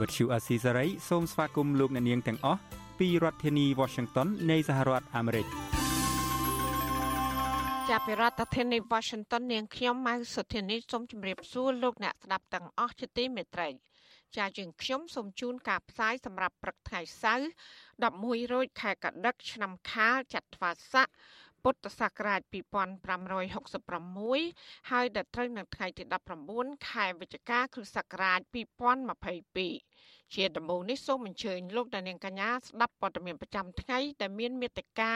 វត្តឈូអាស៊ីសេរីសូមស្វាគមន៍លោកអ្នកនាងទាំងអស់ពីរដ្ឋធានី Washington នៃសហរដ្ឋអាមេរិកចាប់ពីរដ្ឋធានី Washington នាងខ្ញុំម៉ៅសុធានីសូមជម្រាបសួរលោកអ្នកស្ដាប់ទាំងអស់ជាទីមេត្រីចាយើងខ្ញុំសូមជូនការផ្សាយសម្រាប់ព្រឹកថ្ងៃសៅរ៍11រោចខែកដិកឆ្នាំខាលចត្វាស័ក ពុទ្ធសករាជ2566ហើយដល់ត្រូវនៅថ្ងៃទី19ខែវិច្ឆិកាគ្រិស្តសករាជ2022ជាដំបូងនេះសូមអញ្ជើញលោកដានៀងកញ្ញាស្ដាប់ព័ត៌មានប្រចាំថ្ងៃដែលមានមេត្តា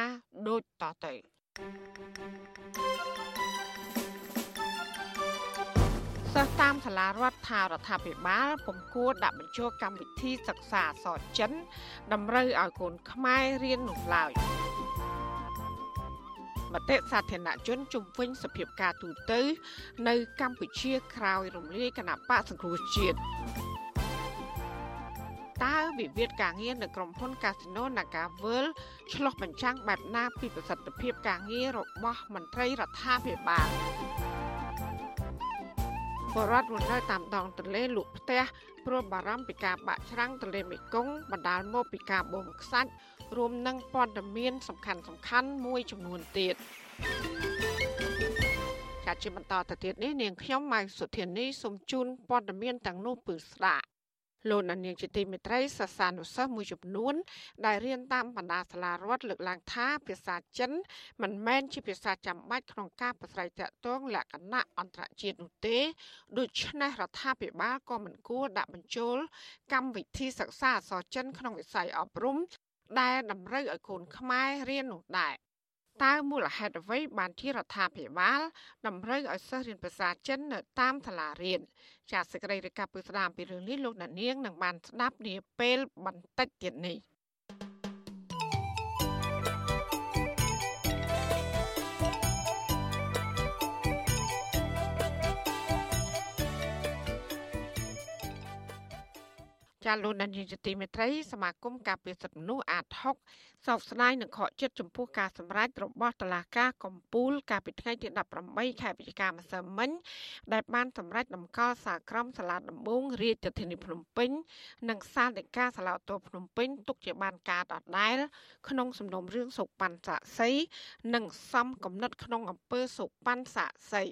ដូចតទៅសិស្សតាមសាលារដ្ឋថារដ្ឋាភិបាលពុំគួរដាក់បញ្ចូលកម្មវិធីសិក្សាអក្សរចិន តម្រូវឲ្យកូនខ្មែររៀននោះឡើយ មតិសាធារណជនជំវិញសភាពការទូទៅ នៅកម្ពុជាក្រោយរំលាយគណៈបកសង្គ្រោះជាតិតើវិវាទការងារនៅក្រុមហ៊ុន Casino NagaWorld ឆ្លោះបញ្ចាំងបែបណាពីប្រសិទ្ធភាពការងាររបស់មន្ត្រីរដ្ឋាភិបាលបរដ្ឋរស់នៅតាមដងទន្លេលក់ផ្ទះព្រោះបារម្ភពីការបាក់ច្រាំងទន្លេមេគង្គបណ្ដាលមកពីការបូមខ្សាច់ រួមនឹងព័ត៌មានសំខាន់សំខាន់មួយចំនួនទៀតចាត់ជាបន្តទៅទៀតនេះនាងខ្ញុំម៉ៅសុធានីសូមជូនព័ត៌មានទាំងនោះពឺស្ដាប់លោកនាងជាទីមេត្រីសាសានុសិស្សមួយចំនួន ដែលរៀនតាមបណ្ដាសាលារដ្ឋលើកឡើងថាភាសាចិន មិនមែនជាភាសាចាំបាច់ក្នុងការប្រស្រ័យទាក់ទងលក្ខណៈអន្តរជាតិនោះទេដូច្នេះរដ្ឋាភិបាលក៏មិនគួរដាក់បញ្ចូលកម្មវិធីសិក្សាអក្សរចិនក្នុងវិស័យអប់រំ ដែលតម្រូវឲ្យកូនខ្មែររៀននោះដែរតើមូលហេតុអ្វីបានជារដ្ឋាភិបាលតម្រូវឲ្យសិស្សរៀនភាសាចិននៅតាមសាលារៀនចាសសេចក្តីរាយការណ៍ពីស្ដាមពីរឿងនេះលោកអ្នកនាងនឹងបានស្ដាប់នាពេលបន្តិចទៀតនេះ ចាលោកនាយកទីមេត្រីសមាគមការពារសិទ្ធិមនុស្សអាត6សោកស្ដាយនឹងខកចិត្តចំពោះការសម្រេចរបស់តុលាការកំពូលកាលពីថ្ងៃទី18ខែវិច្ឆិកាម្សិលមិញដែលបានសម្រេចតម្កល់សាក្រមសាលាដំបងរាជធានីភ្នំពេញនិងសាលដីកាសាលាឧទ្ធរភ្នំពេញទុកជាបានការដដែលក្នុងសំណុំរឿងសុប៉ាន់សាក់សីនិងសំគំនិតក្នុងអំពើសុប៉ាន់សាក់សី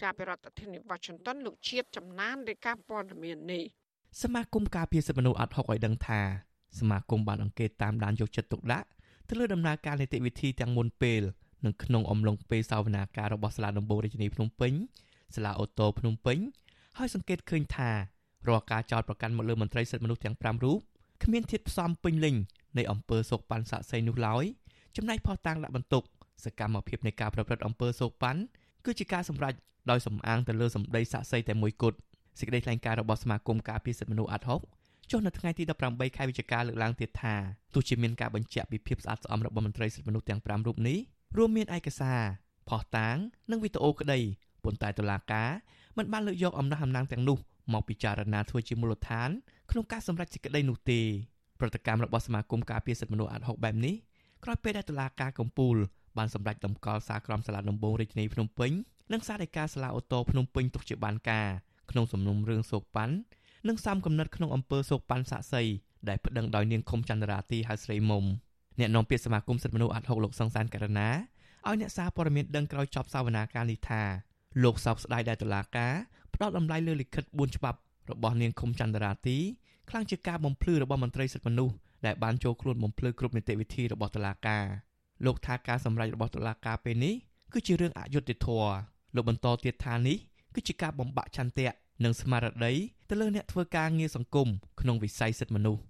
ជាប្រធានាធិបតី Washington លោកជាតិចំណានរាយការណ៍ព័ត៌មាននេះ សមាគមការពារសិទ្ធិមនុស្សអាត់ហុកឲ្យដឹងថាសមាគមបានអង្កេតតាមដានយកចិត្តទុកដាក់ទៅលើដំណើរការនីតិវិធីទាំងមុនពេលនិងក្នុងអំឡុងពេលសវនាការរបស់សាលាដំបងរាជធានីភ្នំពេញសាលាអូតូភ្នំពេញហើយសង្កេតឃើញថារាល់ការចោទប្រកាន់មកលើមន្ត្រីសិទ្ធិមនុស្សទាំង5រូបគ្មានធាតុផ្សំពេញលេញនៃអំពើសោកប៉ាន់សាក់សីនោះឡើយចំណែកផុសតាំងដាក់បន្ទុកសកម្មភាពនៃការប្រព្រឹត្តអំពើសោកប៉ាន់គឺជាការសម្រេចដោយសំអាងទៅលើសម្ដីសាក់សីតែមួយគត់ សេចក្តីថ្លែងការណ៍របស់សមាគមការពារសិទ្ធិមនុស្សអាត់ហុកចុះនៅថ្ងៃទី18ខែវិច្ឆិកាលើកឡើងទៀតថាទោះជាមានការបញ្ជាក់ពីភាពស្អាតស្អំរបស់មន្ត្រីសិទ្ធិមនុស្សទាំង5រូបនេះរួមមានឯកសារផុសតាង និងវីដេអូក្តីប៉ុន្តែតុលាការមិនបានលើកយកអំណះអំណាងទាំងនោះមកពិចារណាធ្វើជាមូលដ្ឋានក្នុងការសម្រេចសេចក្តីនោះទេប្រតិកម្មរបស់សមាគមការពារសិទ្ធិមនុស្សអាត់ហុកបែបនេះក្រោយពេលដែលតុលាការកំពូលបានសម្រេចតម្កល់សារក្រមសាលាដំបងរាជធានីភ្នំពេញនិងសារដីកាសាលាអូតូភ្នំពេញទុកជាបានការ ក្នុងសំណុំរឿងសោកប៉ាន់និងសំកំណត់ក្នុងអំពើសោកប៉ាន់សាក់សីដែលប្តឹងដោយនាងខុមចន្ទរាទីហៅស្រីមុំអ្នកនាំពាក្យសមាគមសិទ្ធិមនុស្សអាត់ហុកលោកសង្សានករណាឲ្យអ្នកសារព័ត៌មានដឹងក្រោយចប់សវនាការនេះថាលោកសោកស្ដាយដែលតុលាការផ្ដោតតម្លៃលើលិខិត4ច្បាប់របស់នាងខុមចន្ទរាទីខ្លាំងជាការបំភ្លឺរបស់មន្ត្រីសិទ្ធិមនុស្សដែលបានចូលខ្លួនបំភ្លឺគ្រប់នីតិវិធីរបស់តុលាការលោកថាការសម្រេចរបស់តុលាការពេលនេះគឺជារឿងអយុត្តិធម៌លោកបន្តទៀតថានេះ គឺជាការបំបាក់ឆន្ទៈនិងស្មារតីទៅលើអ្នកធ្វើការងារសង្គមក្នុងវិស័យសិទ្ធិមនុស្ស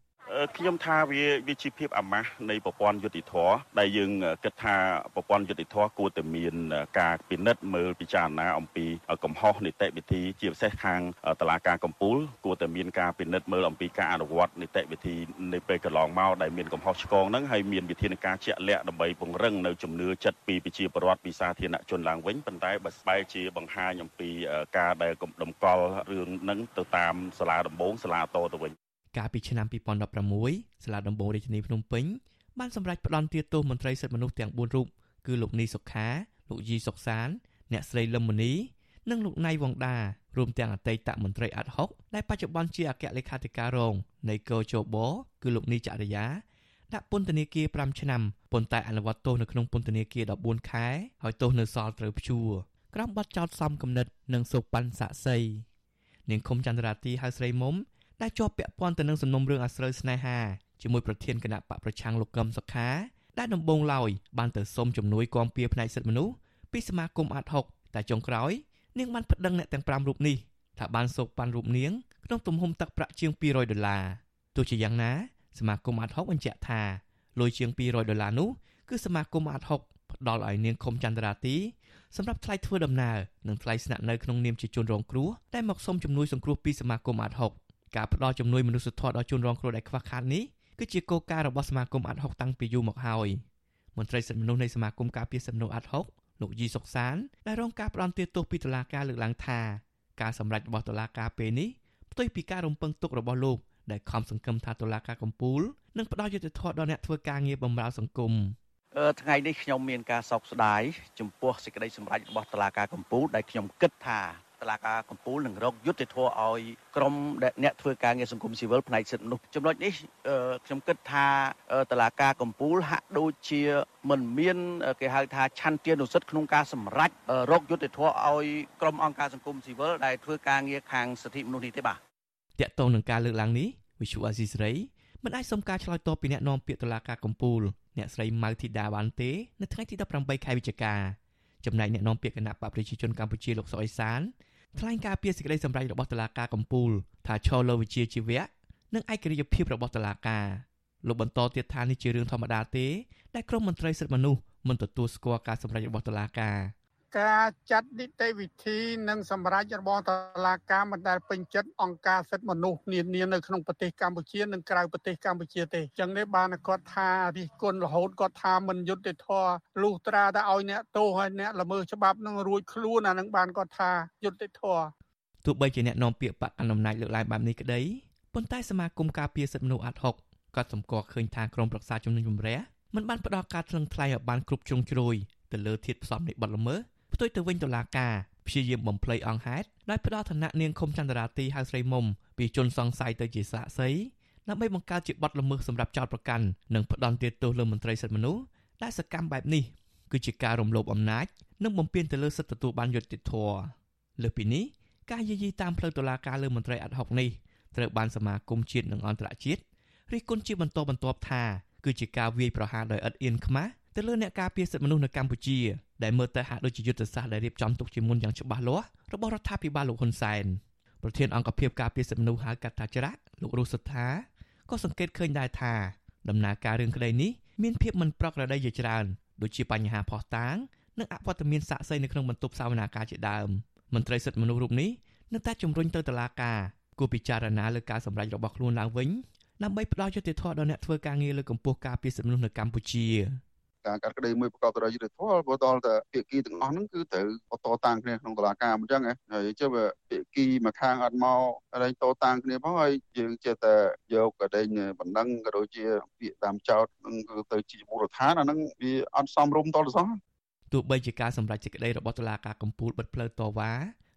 ខ្ញុំថាវាវាជាភាពអាម៉ាស់នៃប្រព័ន្ធយុតិធធដែលយើងគិតថាប្រព័ន្ធយុតិធធគួរតែមានការពិនិត្យមើលពិចារណាអំពីកំហុសនីតិវិធីជាពិសេសខាងតឡាការកម្ពុជាគួរតែមានការពិនិត្យមើលអំពីការអនុវត្តនីតិវិធីនៃពេលកន្លងមកដែលមានកំហុសឆ្គងហ្នឹងហើយមានវិធានការជាក់លាក់ដើម្បីពង្រឹងនៅជំនឿចិត្តពីប្រជាពលរដ្ឋពីសាធារណជនឡើងវិញប៉ុន្តែបើស្បែកជាបង្ហាញអំពីការដែលដំកល់រឿងហ្នឹងទៅតាមសាលាដំបងសាលាតទៅវិញ កាលពីឆ្នាំ2016សាលាដំបងរាជធានីភ្នំពេញបានសម្រេចផ្តន្ទាទោសមន្ត្រីសិទ្ធិមនុស្សទាំង4រូបគឺលោកនីសុខាលោកយីសុកសាន អ្នកស្រីលឹមមនីនិងលោកណៃវងដារួមទាំងអតីតមន្ត្រីអាត់ហុកដែលបច្ចុប្បន្នជាអគ្គលេខាធិការរងនៃកោជបគឺលោកនីចរិយាដាក់ពន្ធនាគារ5ឆ្នាំប៉ុន្តែអនុវត្តទោសនៅក្នុងពន្ធនាគារ14ខែហើយទោសនៅសល់ត្រូវព្យួរក្រោមបទចោទសំគំនិតនិងសូប៉ាន់សាក់សីនាងឃុំចន្ទរាទីហៅស្រីមុំ ដែលជាប់ពាក់ព័ន្ធទៅនឹងសំណុំរឿងអាស្រូវស្នេហាជាមួយប្រធានគណៈបកប្រឆាំងលោកកឹមសុខាដែលដំបងឡើយបានទៅសុំជំនួយគាំពៀផ្នែកសិទ្ធិមនុស្សពីសមាគមអាត់ហុកតែចុងក្រោយនាងបានប្តឹងអ្នកទាំង5រូបនេះថាបានសោកប៉ាន់រូបនាងក្នុងទំហំទឹកប្រាក់ជាង200ដុល្លារទោះជាយ៉ាងណាសមាគមអាត់ហុកបញ្ជាក់ថាលុយជាង200ដុល្លារនោះគឺសមាគមអាត់ហុកផ្ដល់ឲ្យនាងខុំចន្ទរាទីសម្រាប់ថ្លៃធ្វើដំណើរនិងថ្លៃស្នាក់នៅក្នុងនាមជាជនរងគ្រោះដែលមកសុំជំនួយសង្គ្រោះពីសមាគមអាត់ហុក ការផ្ដល់ជំនួយមនុស្សធម៌ដល់ជនរងគ្រោះដែលខ្វះខាតនេះគឺជាគោលការណ៍របស់សមាគមអាត់ហុកតាំងពីយូរមកហើយមន្ត្រីសិទ្ធិមនុស្សនៃសមាគមការពារសិទ្ធិមនុស្សអាត់ហុកលោកយីសុកសានដែលរងការផ្ដន់ទាទោសពីតុលាការលើកឡើងថាការសម្រេចរបស់តុលាការពេលនេះផ្ទុយពីការរំពឹងទុករបស់លោកដែលខំសង្ឃឹមថាតុលាការកំពូលនឹងផ្ដល់យុត្តិធម៌ដល់អ្នកធ្វើការងារបម្រើសង្គមថ្ងៃនេះខ្ញុំមានការសោកស្ដាយចំពោះសេចក្តីសម្រេចរបស់តុលាការកំពូលដែលខ្ញុំគិតថា តឡាការកម្ពុជានឹងរកយុទ្ធធរឲ្យក្រមអ្នកធ្វើការងារសង្គមស៊ីវិលផ្នែកសិទ្ធិមនុស្សចំណុចនេះខ្ញុំគិតថាតឡាការកម្ពុជាហាក់ដូចជាមិនមានគេហៅថាឆន្ទានុសិទ្ធិក្នុងការសម្រេចរកយុទ្ធធរឲ្យក្រមអង្គការសង្គមស៊ីវិលដែលធ្វើការងារខាងសិទ្ធិមនុស្សនេះទេបាទតកតងនឹងការលើកឡើងនេះវិសុអាស៊ីសេរីមិនអាចសុំការឆ្លើយតបពីអ្នកនាំពាក្យតុលាការកម្ពុជាអ្នកស្រីម៉ៅធីតាបានទេនៅថ្ងៃទី18ខែវិច្ឆិកាចំណែកអ្នកនាំពាក្យគណៈបកប្រជាជនកម្ពុជាលោកសុអេសាន ថ្លែងការពីសេចក្តីសម្រេចរបស់តុលាការកំពូលថាឈរលើវិជាជីវៈនិងឯករាជ្យភាពរបស់តុលាការលោកបន្តទៀតថានេះជារឿងធម្មតាទេដែលក្រមមន្ត្រីសិទ្ធិមនុស្សមិនទទួលស្គាល់ការសម្រេចរបស់តុលាការ ការចាត់នីតិវិធីនិងសម្រាប់របស់តុលាការមិនដែលពេញចិត្តអង្គការសិទ្ធិមនុស្សនានានៅក្នុងប្រទេសកម្ពុជានិងក្រៅប្រទេសកម្ពុជាទេចឹងនេះបានគាត់ថារិះគន់រហូតគាត់ថាមិនយុត្តិធម៌លុះត្រាតែឲ្យអ្នកទោសហើយអ្នកល្មើសច្បាប់នឹងរួចខ្លួនអានឹងបានគាត់ថាយុត្តិធម៌ទោះបីជាអ្នកនាំពាក្យបកកណ្ដាលអំណាចលើកឡើងបែបនេះក្តីប៉ុន្តែសមាគមការពារសិទ្ធិមនុស្សអាត់ហុកក៏សម្គាល់ឃើញថាក្រមប្រឹក្សាជំនុំជម្រះមិនបានផ្ដល់ការថ្លឹងថ្លែងឲ្យបានគ្រប់ជ្រុងជ្រោយទៅលើធាតុផ្សំនៃបទល្មើស ផ្ទុយទៅវិញតុលាការព្យាយាមបំភ្លៃអង្គហេតុដោយផ្ដល់ឋានៈនាងឃុំចន្ទរាទីហៅស្រីមុំពីជនសង្ស័យទៅជាសាក្សីដើម្បីបង្កើតជាបទល្មើសសម្រាប់ចោតប្រកាន់និងផ្ដន់ទោសលើមន្ត្រីសិទ្ធិមនុស្សដែលសកម្មបែបនេះគឺជាការរំលោភអំណាចនិងបំពានទៅលើសិទ្ធិទទួលបានយុត្តិធម៌លើពីនេះការយាយីតាមផ្លូវតុលាការលើមន្ត្រីអាត់ហុកនេះត្រូវបានសមាគមជាតិនិងអន្តរជាតិរិះគន់ជាបន្តបន្ទាប់ថាគឺជាការវាយប្រហារដោយឥតអៀនខ្មាស់ ទៅលើអ្នកការពារសិទ្ធិមនុស្សនៅកម្ពុជាដែលមើលទៅហាក់ដូចជាយុទ្ធសាស្ត្រដែលរៀបចំទុកជាមុនយ៉ាងច្បាស់លាស់របស់រដ្ឋាភិបាលលោកហ៊ុនសែនប្រធានអង្គភិបការពារសិទ្ធិមនុស្សហៅកាត់ថាច្រាក់លោករស់សុថាក៏សង្កេតឃើញដែរថាដំណើរការរឿងក្តីនេះមានភាពមិនប្រក្រតីជាច្រើនដូចជាបញ្ហាផោះតាងនិងអវត្តមានសាក់សីនៅក្នុងបន្ទប់សាវនាការជាដើមមន្ត្រីសិទ្ធិមនុស្សរូបនេះនៅតែជំរុញទៅតុលាការគួរពិចារណាលើការសម្រេចរបស់ខ្លួនឡើងវិញដើម្បីផ្ដល់យុត្តិធម៌ដល់អ្នកធ្វើការងារលើកម្ពុជាការពារសិទ្ធិមនុស្សនៅកម្ពុជា ការកាត់ក្តីមួយប្រកបដោយយុត្តិធម៌ព្រោះដល់តែភាគីទាំងអស់ហ្នឹងគឺត្រូវតតាំងគ្នាក្នុងតុលាការអញ្ចឹងហើយចុះភាគីមួយខាងអត់មកអីតតាំងគ្នាផងហើយយើងចេះតែយកកដេញបណ្ដឹងក៏ដូចជាពាក្យតាមចោតនឹងគឺទៅជាមូលដ្ឋានអាហ្នឹងវាអត់សមរម្យតលសោះទោះបីជាការសម្រេចសេចក្តីរបស់តុលាការកំពូលបិទផ្លូវតវ៉ា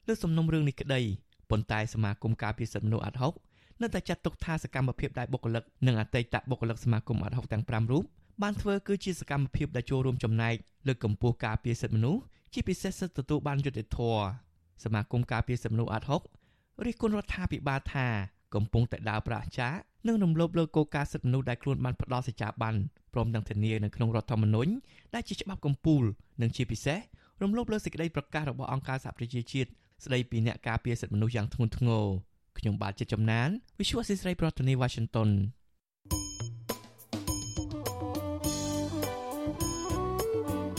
លើសំណុំរឿងនេះក្តីប៉ុន្តែសមាគមការពារសិទ្ធិមនុស្សអាត់ហុកនៅតែចាត់ទុកថាសកម្មភាពដែលបុគ្គលិកនិងអតីតបុគ្គលិកសមាគមអាត់ហុកទាំង5រូប បានធ្វើគឺជាសកម្មភាពដែលចូលរួមចំណែកលើកកម្ពស់ការពារសិទ្ធិមនុស្សជាពិសេសសិទ្ធិទទួលបានយុត្តិធម៌សមាគមការពារសិទ្ធិមនុស្សអាត់ហុករិះគន់រដ្ឋាភិបាលថាកំពុងតែដើរប្រាចានិងរំលោភលើគោលការណ៍សិទ្ធិមនុស្សដែលខ្លួនបានផ្ដល់សេចក្ដីបានព្រមទាំងធានានៅក្នុងរដ្ឋធម្មនុញ្ញដែលជាច្បាប់កម្ពុជានិងជាពិសេសរំលោភលើសេចក្តីប្រកាសរបស់អង្គការសហប្រជាជាតិស្ដីពីអ្នកការពារសិទ្ធិមនុស្សយ៉ាងធ្ងន់ធ្ងរខ្ញុំបាទជាចំណាន Visual Society ប្រធានាទី Washington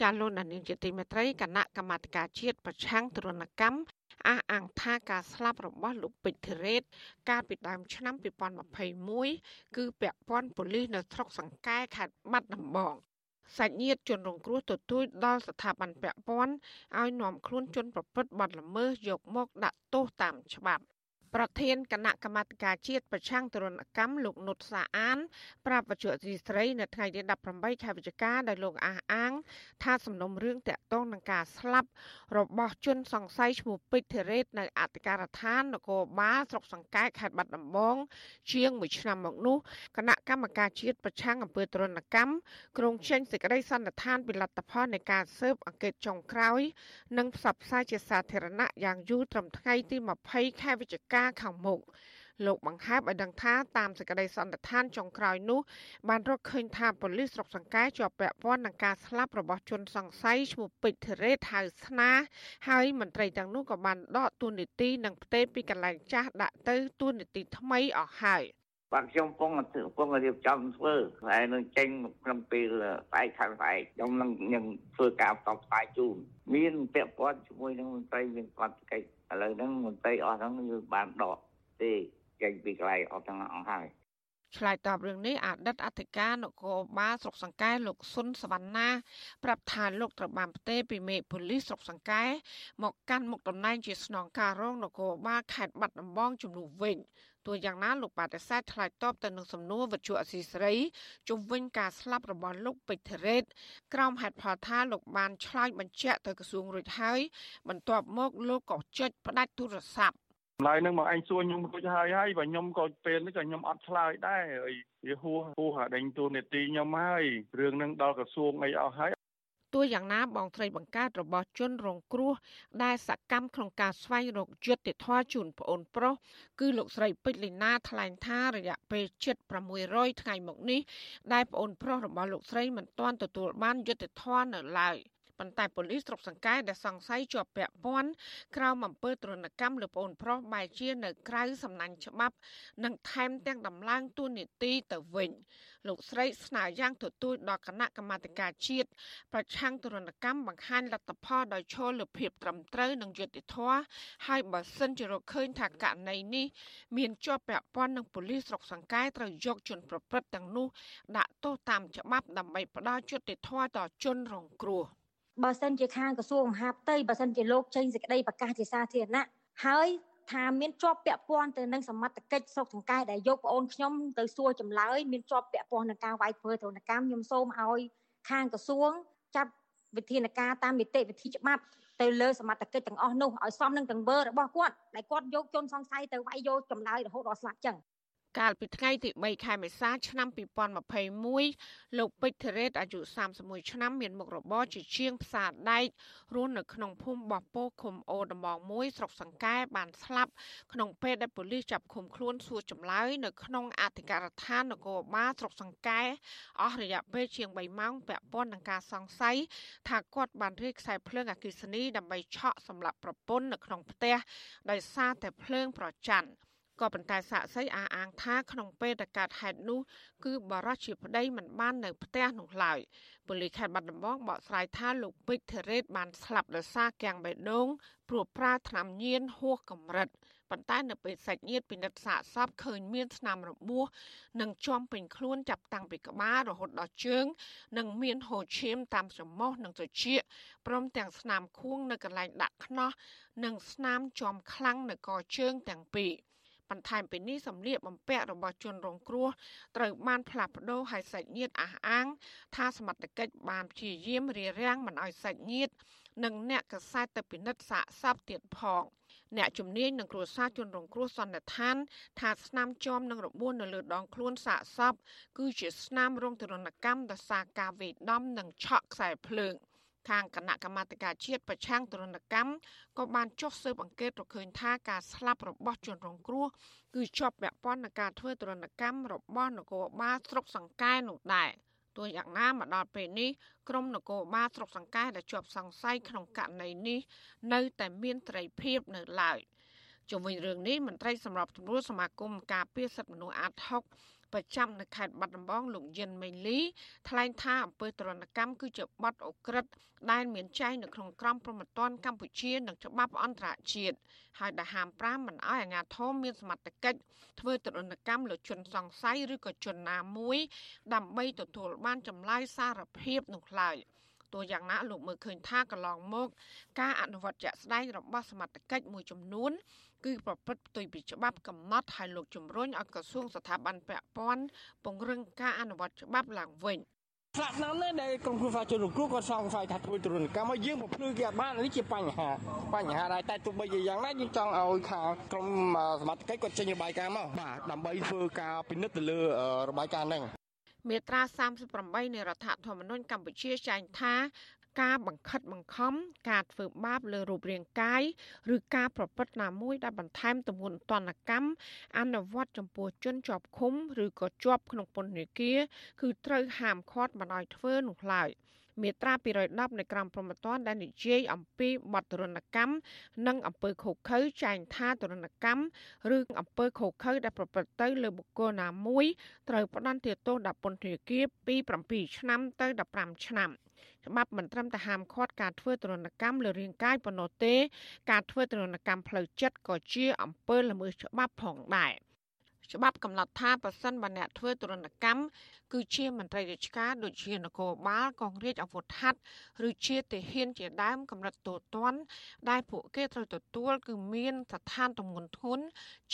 ចាលោកនាងជាទីមេត្រីគណៈកម្មាធិការជាតិប្រឆាំងទរណកម្មអះអាងថាការស្លាប់របស់លោកពេជ្រធីរ៉េត កាលពីដើមឆ្នាំ2021គឺពាក់ព័ន្ធប៉ូលីសនៅស្រុកសង្កែខេត្តបាត់ដំបងសាច់ញាតិជនរងគ្រោះទទូចដល់ស្ថាប័នពាក់ព័ន្ធឲ្យនាំខ្លួនជនប្រព្រឹត្តបទល្មើសយកមកដាក់ទោសតាមច្បាប់ ប្រធានគណៈកម្មាធិការជាតិប្រឆាំងទរណកម្មលោកនុតសាអាន ប្រាប់បច្ចុប្បន្នទីស្រីនៅថ្ងៃទី18ខែវិច្ឆិកាដោយលោកអះអាង ថាសំណុំរឿងតាក់ទងនឹងការស្លាប់របស់ជនសង្ស័យឈ្មោះពេជ្រធីរ៉េតនៅអធិការដ្ឋាននគរបាលស្រុកសង្កែខេត្តបាត់ដំបងជាង1ឆ្នាំមកនោះគណៈកម្មការជាតិប្រឆាំងអំពើទរណកម្មក្រុងចេញសេចក្តីសន្និដ្ឋានពីលទ្ធផលនៃការស៊ើបអង្កេតចុងក្រោយ និងផ្សព្វផ្សាយជាសាធារណៈយ៉ាងយូរត្រឹមថ្ងៃទី20ខែវិច្ឆិកាការខាងមុខលោកបង្ហើបឲ្យដឹងថាតាមសេចក្តីសន្និដ្ឋានចុងក្រោយនោះបានរកឃើញថាប៉ូលីសស្រុកសង្កែជាប់ពាក់ព័ន្ធនឹងការស្លាប់របស់ជនសង្ស័យឈ្មោះពេជ្រធីរ៉េតហៅស្នាហើយមន្ត្រីទាំងនោះក៏បានដកទួនាទីនិងផ្ទេរពីកន្លែងចាស់ដាក់ទៅទួនាទីថ្មីអស់ហើយ បាទខ្ញុំពងកំពុងរៀបចំធ្វើហើយនឹងចេញក្នុងពេលស្អែកខាងស្អែកខ្ញុំនឹងនឹងធ្វើការផ្សព្វផ្សាយជូនមានពាក់ព័ន្ធជាមួយនឹងមន្ត្រីមានគាត់កិច្ចឥឡូវហ្នឹងមន្ត្រីអស់ហ្នឹងគឺបានដកទេចេញពីកន្លែងអស់ទាំងអស់ហើយឆ្លើយតបរឿងនេះអតីតអធិការនគរបាលស្រុកសង្កែលោកស៊ុនសវណ្ណាប្រាប់ថាលោកត្រូវបានផ្ទេរពីមេប៉ូលីសស្រុកសង្កែមកកាន់មុខតំណែងជាស្នងការរងនគរបាលខេត្តបាត់ដំបងជំនួសវិញ ទោះយ៉ាងណាលោកបដិសេធឆ្លើយតបទៅនឹងសំណួរវិទ្យុអសីស្រីជំវិញការស្លាប់របស់លោកពេជ្រធីរ៉េតក្រោមហេតុផលថាលោកបានឆ្លើយបញ្ជាក់ទៅក្រសួងរួចហើយ បន្ទាប់មកលោកក៏ចុចផ្ដាច់ទូរស័ព្ទឡើយនឹងមកអញសួរខ្ញុំរួចហើយហើយបើខ្ញុំក៏ពេលនេះក៏ខ្ញុំអត់ឆ្លើយដែរហើយវាហួសហួសដេញទូនេតិខ្ញុំហើយរឿងនឹងដល់ក្រសួងអីអស់ហើយ ទោះយ៉ាងណាបងស្រីបង្កើតរបស់ជនរងគ្រោះដែលសកម្មក្នុងការស្វែងរកយុត្តិធម៌ជូនប្អូនប្រុសគឺលោកស្រីពេជ្រលីណាថ្លែងថារយៈពេលជិត600ថ្ងៃមកនេះដែលប្អូនប្រុសរបស់លោកស្រីមិនទាន់ទទួលបានយុត្តិធម៌នៅឡើយ ប៉ុន្តែប៉ូលីសស្រុកសង្កែដែលសង្ស័យជាប់ពាក់ព័ន្ធក្រោមអំពើទរណកម្មលើប្អូនប្រុសបែជានៅក្រៅសំណាញ់ច្បាប់ និងថែមទាំងដំឡើងទួនាទីទៅវិញលោកស្រីស្នើយ៉ាងទទូចដល់គណៈកម្មាធិការជាតិប្រឆាំងទរណកម្មបង្ហាញលទ្ធផលដោយឈលលើភាពត្រឹមត្រូវនិងយុត្តិធម៌ហើយបើសិនជារកឃើញថាករណីនេះមានជាប់ពាក់ព័ន្ធនឹងប៉ូលីសស្រុកសង្កែត្រូវយកជនប្រព្រឹត្តទាំងនោះដាក់ទោសតាមច្បាប់ដើម្បីផ្ដល់យុត្តិធម៌ដល់ជនរងគ្រោះ បើសិនជាខាងក្រសួងមហាផ្ទៃបើសិនជាលោកចេញសេចក្តីប្រកាសជាសាធារណៈហើយថាមានជាប់ពាក់ព័ន្ធទៅនឹងសមត្ថកិច្ចស្រុកសង្កែដែលយកប្អូនខ្ញុំទៅសួរចម្លើយមានជាប់ពាក់ព័ន្ធនឹងការវាយធ្វើទរណកម្មខ្ញុំសូមឲ្យខាងក្រសួងចាត់វិធានការតាមនីតិវិធីច្បាប់ទៅលើសមត្ថកិច្ចទាំងអស់នោះឲ្យសមនឹងទង្វើរបស់គាត់ដែលគាត់យកជនសង្ស័យទៅវាយយកចម្លើយរហូតដល់ស្លាប់ចឹង កាលពីថ្ងៃទី3ខែមេសាឆ្នាំ2021លោកពេជ្រធីរ៉េតអាយុ31ឆ្នាំមានមុខរបរជាជាងផ្សារដែករស់នៅក្នុងភូមិបោះពោឃុំអូដំបងមួយស្រុកសង្កែបានស្លាប់ក្នុងពេលដែលប៉ូលីសចាប់ឃុំខ្លួនសួរចម្លើយនៅក្នុងអធិការដ្ឋាននគរបាលស្រុកសង្កែអស់រយៈពេលជាង3ម៉ោងពាក់ព័ន្ធនឹងការសង្ស័យថាគាត់បានរាយខ្សែភ្លើងអគ្គិសនីដើម្បីឆក់សម្លាប់ប្រពន្ធនៅក្នុងផ្ទះដោយសារតែភ្លើងប្រច័ណ្ឌ ក៏ប៉ុន្តែសាក់សីអះអាងថាក្នុងពេលដែលកើតហេតុនោះគឺបរិសុទ្ធជាប្តីមិនបាននៅផ្ទះនោះឡើយប៉ូលីសខេត្តបាត់ដំបងបកស្រាយថាលោកពេជ្រធីរ៉េតបានស្លាប់ដោយសារគាំងបេះដូងព្រោះប្រើថ្នាំញៀនហួសកម្រិតប៉ុន្តែនៅពេលសាច់ញាតិពិនិត្យសាកសពឃើញមានស្នាមរបួសនិងជាំពេញខ្លួនចាប់តាំងពីក្បាលរហូតដល់ជើង និងមានហូរឈាមតាមច្រមុះនិងត្រចៀកព្រមទាំងស្នាមខួងនៅកន្លែងដាក់ខ្នោះនិងស្នាមជាំខ្លាំងនៅកជើងទាំងពីរ បន្ថែមពីនេះសម្លៀកបំពាក់របស់ជនរងគ្រោះត្រូវបានផ្លាស់ប្ដូរឲ្យសាច់ញាតិអះអាង ថាសមត្ថកិច្ចបានព្យាយាមរារាំងមិនឲ្យសាច់ញាតិនិងអ្នកកសែតទៅពិនិត្យសាកសពទៀតផងអ្នកជំនាញនឹងគ្រួសារជនរងគ្រោះសន្និដ្ឋាន ថាស្នាមជាំនឹងរបួសនៅលើដងខ្លួនសាកសពគឺជាស្នាមរងទរណកម្មដោយសារការវេដំនិងឆក់ខ្សែភ្លើង ខាងគណៈកម្មាធិការជាតិប្រឆាំងទរណកម្មក៏បានចុះស៊ើបអង្កេតរកឃើញថាការស្លាប់របស់ជនរងគ្រោះគឺជាប់ពាក់ព័ន្ធនឹងការធ្វើទរណកម្មរបស់នគរបាលស្រុកសង្កែនោះដែរទោះយ៉ាងណាមកដល់ពេលនេះក្រមនគរបាលស្រុកសង្កែដែលជាប់សង្ស័យក្នុងករណីនេះនៅតែមានត្រីភាពនៅឡើយជុំវិញរឿងនេះមន្ត្រីសម្របសម្រួលសមាគមការពារសិទ្ធិមនុស្សអាត60 ប្រចាំនៅខេត្តបាត់ដំបងលោកយិនមេលីថ្លែងថាអំពើទរណកម្មគឺជាបទអក្រិតដែលមានចែងនៅក្នុងក្រមព្រហ្មទណ្ឌកម្ពុជានិងច្បាប់អន្តរជាតិហើយដែលហាម5មិនឲ្យអាជ្ញាធរមានសមត្ថកិច្ចធ្វើទរណកម្មលើជនសង្ស័យឬក៏ជនណាមួយ ដើម្បីទទួលបានចម្លើយសារភាពនោះឡើយទោះយ៉ាងណាលោកមើលឃើញថាកន្លងមក ការអនុវត្តជាក់ស្ដែងរបស់សមត្ថកិច្ចមួយចំនួន គឺប្រព្រឹត្តផ្ទុយពីច្បាប់កំណត់ឲ្យលោកជំរុញឲ្យក្រសួងស្ថាប័នពាក់ព័ន្ធពង្រឹងការអនុវត្តច្បាប់ឡើងវិញស្លាប់ណាស់ណាដែលក្រុមគ្រួសារជនរងគ្រោះគាត់សង្ស័យថាធ្វើទរណកម្មឲ្យយើងបំភ្លឺគេអត់បាននេះជាបញ្ហាបញ្ហាដែរតែទោះបីជាយ៉ាងណាយើងចង់ឲ្យខាងក្រុមសមត្ថកិច្ចគាត់ចេញរបាយការណ៍មកបាទដើម្បីធ្វើការពិនិត្យទៅលើរបាយការណ៍ហ្នឹងមាត្រា38នៃរដ្ឋធម្មនុញ្ញកម្ពុជាចែងថា ការបង្ខិតបង្ខំការធ្វើបាបលើរូបរាងកាយឬការប្រព្រឹត្តណាមួយដែលបន្ថែមទម្ងន់ទណ្ឌកម្មអនុវត្តចំពោះជនជាប់ឃុំឬក៏ជាប់ក្នុងពន្ធនាគារគឺត្រូវហាមឃាត់មិនឲ្យធ្វើនោះឡើយមាត្រា210នៃក្រមព្រហ្មទណ្ឌដែលនិយាយអំពីបទទរណកម្មនិងអំពើខុសខើចែងថាទរណកម្មឬអំពើខុសខើដែលប្រព្រឹត្តទៅលើបុគ្គលណាមួយត្រូវផ្ដន្ទាទោសដាក់ពន្ធនាគារពី7ឆ្នាំទៅ15ឆ្នាំ។ ច្បាប់មិនត្រឹមតែហាមឃាត់ការធ្វើទរណកម្មលើរាងកាយប៉ុណ្ណោះទេ ការធ្វើទរណកម្មផ្លូវចិត្តក៏ជាអំពើល្មើសច្បាប់ផងដែរច្បាប់កំណត់ថាប្រសិនបើអ្នកធ្វើទរណកម្មគឺជាមន្ត្រីរាជការដូចជានគរបាលកងរាជអាវុធហត្ថឬជាទាហានជាដើមកម្រិតទូទាត់ដែលពួកគេត្រូវទទួល គឺមានស្ថានទម្ងន់ធ្ងន់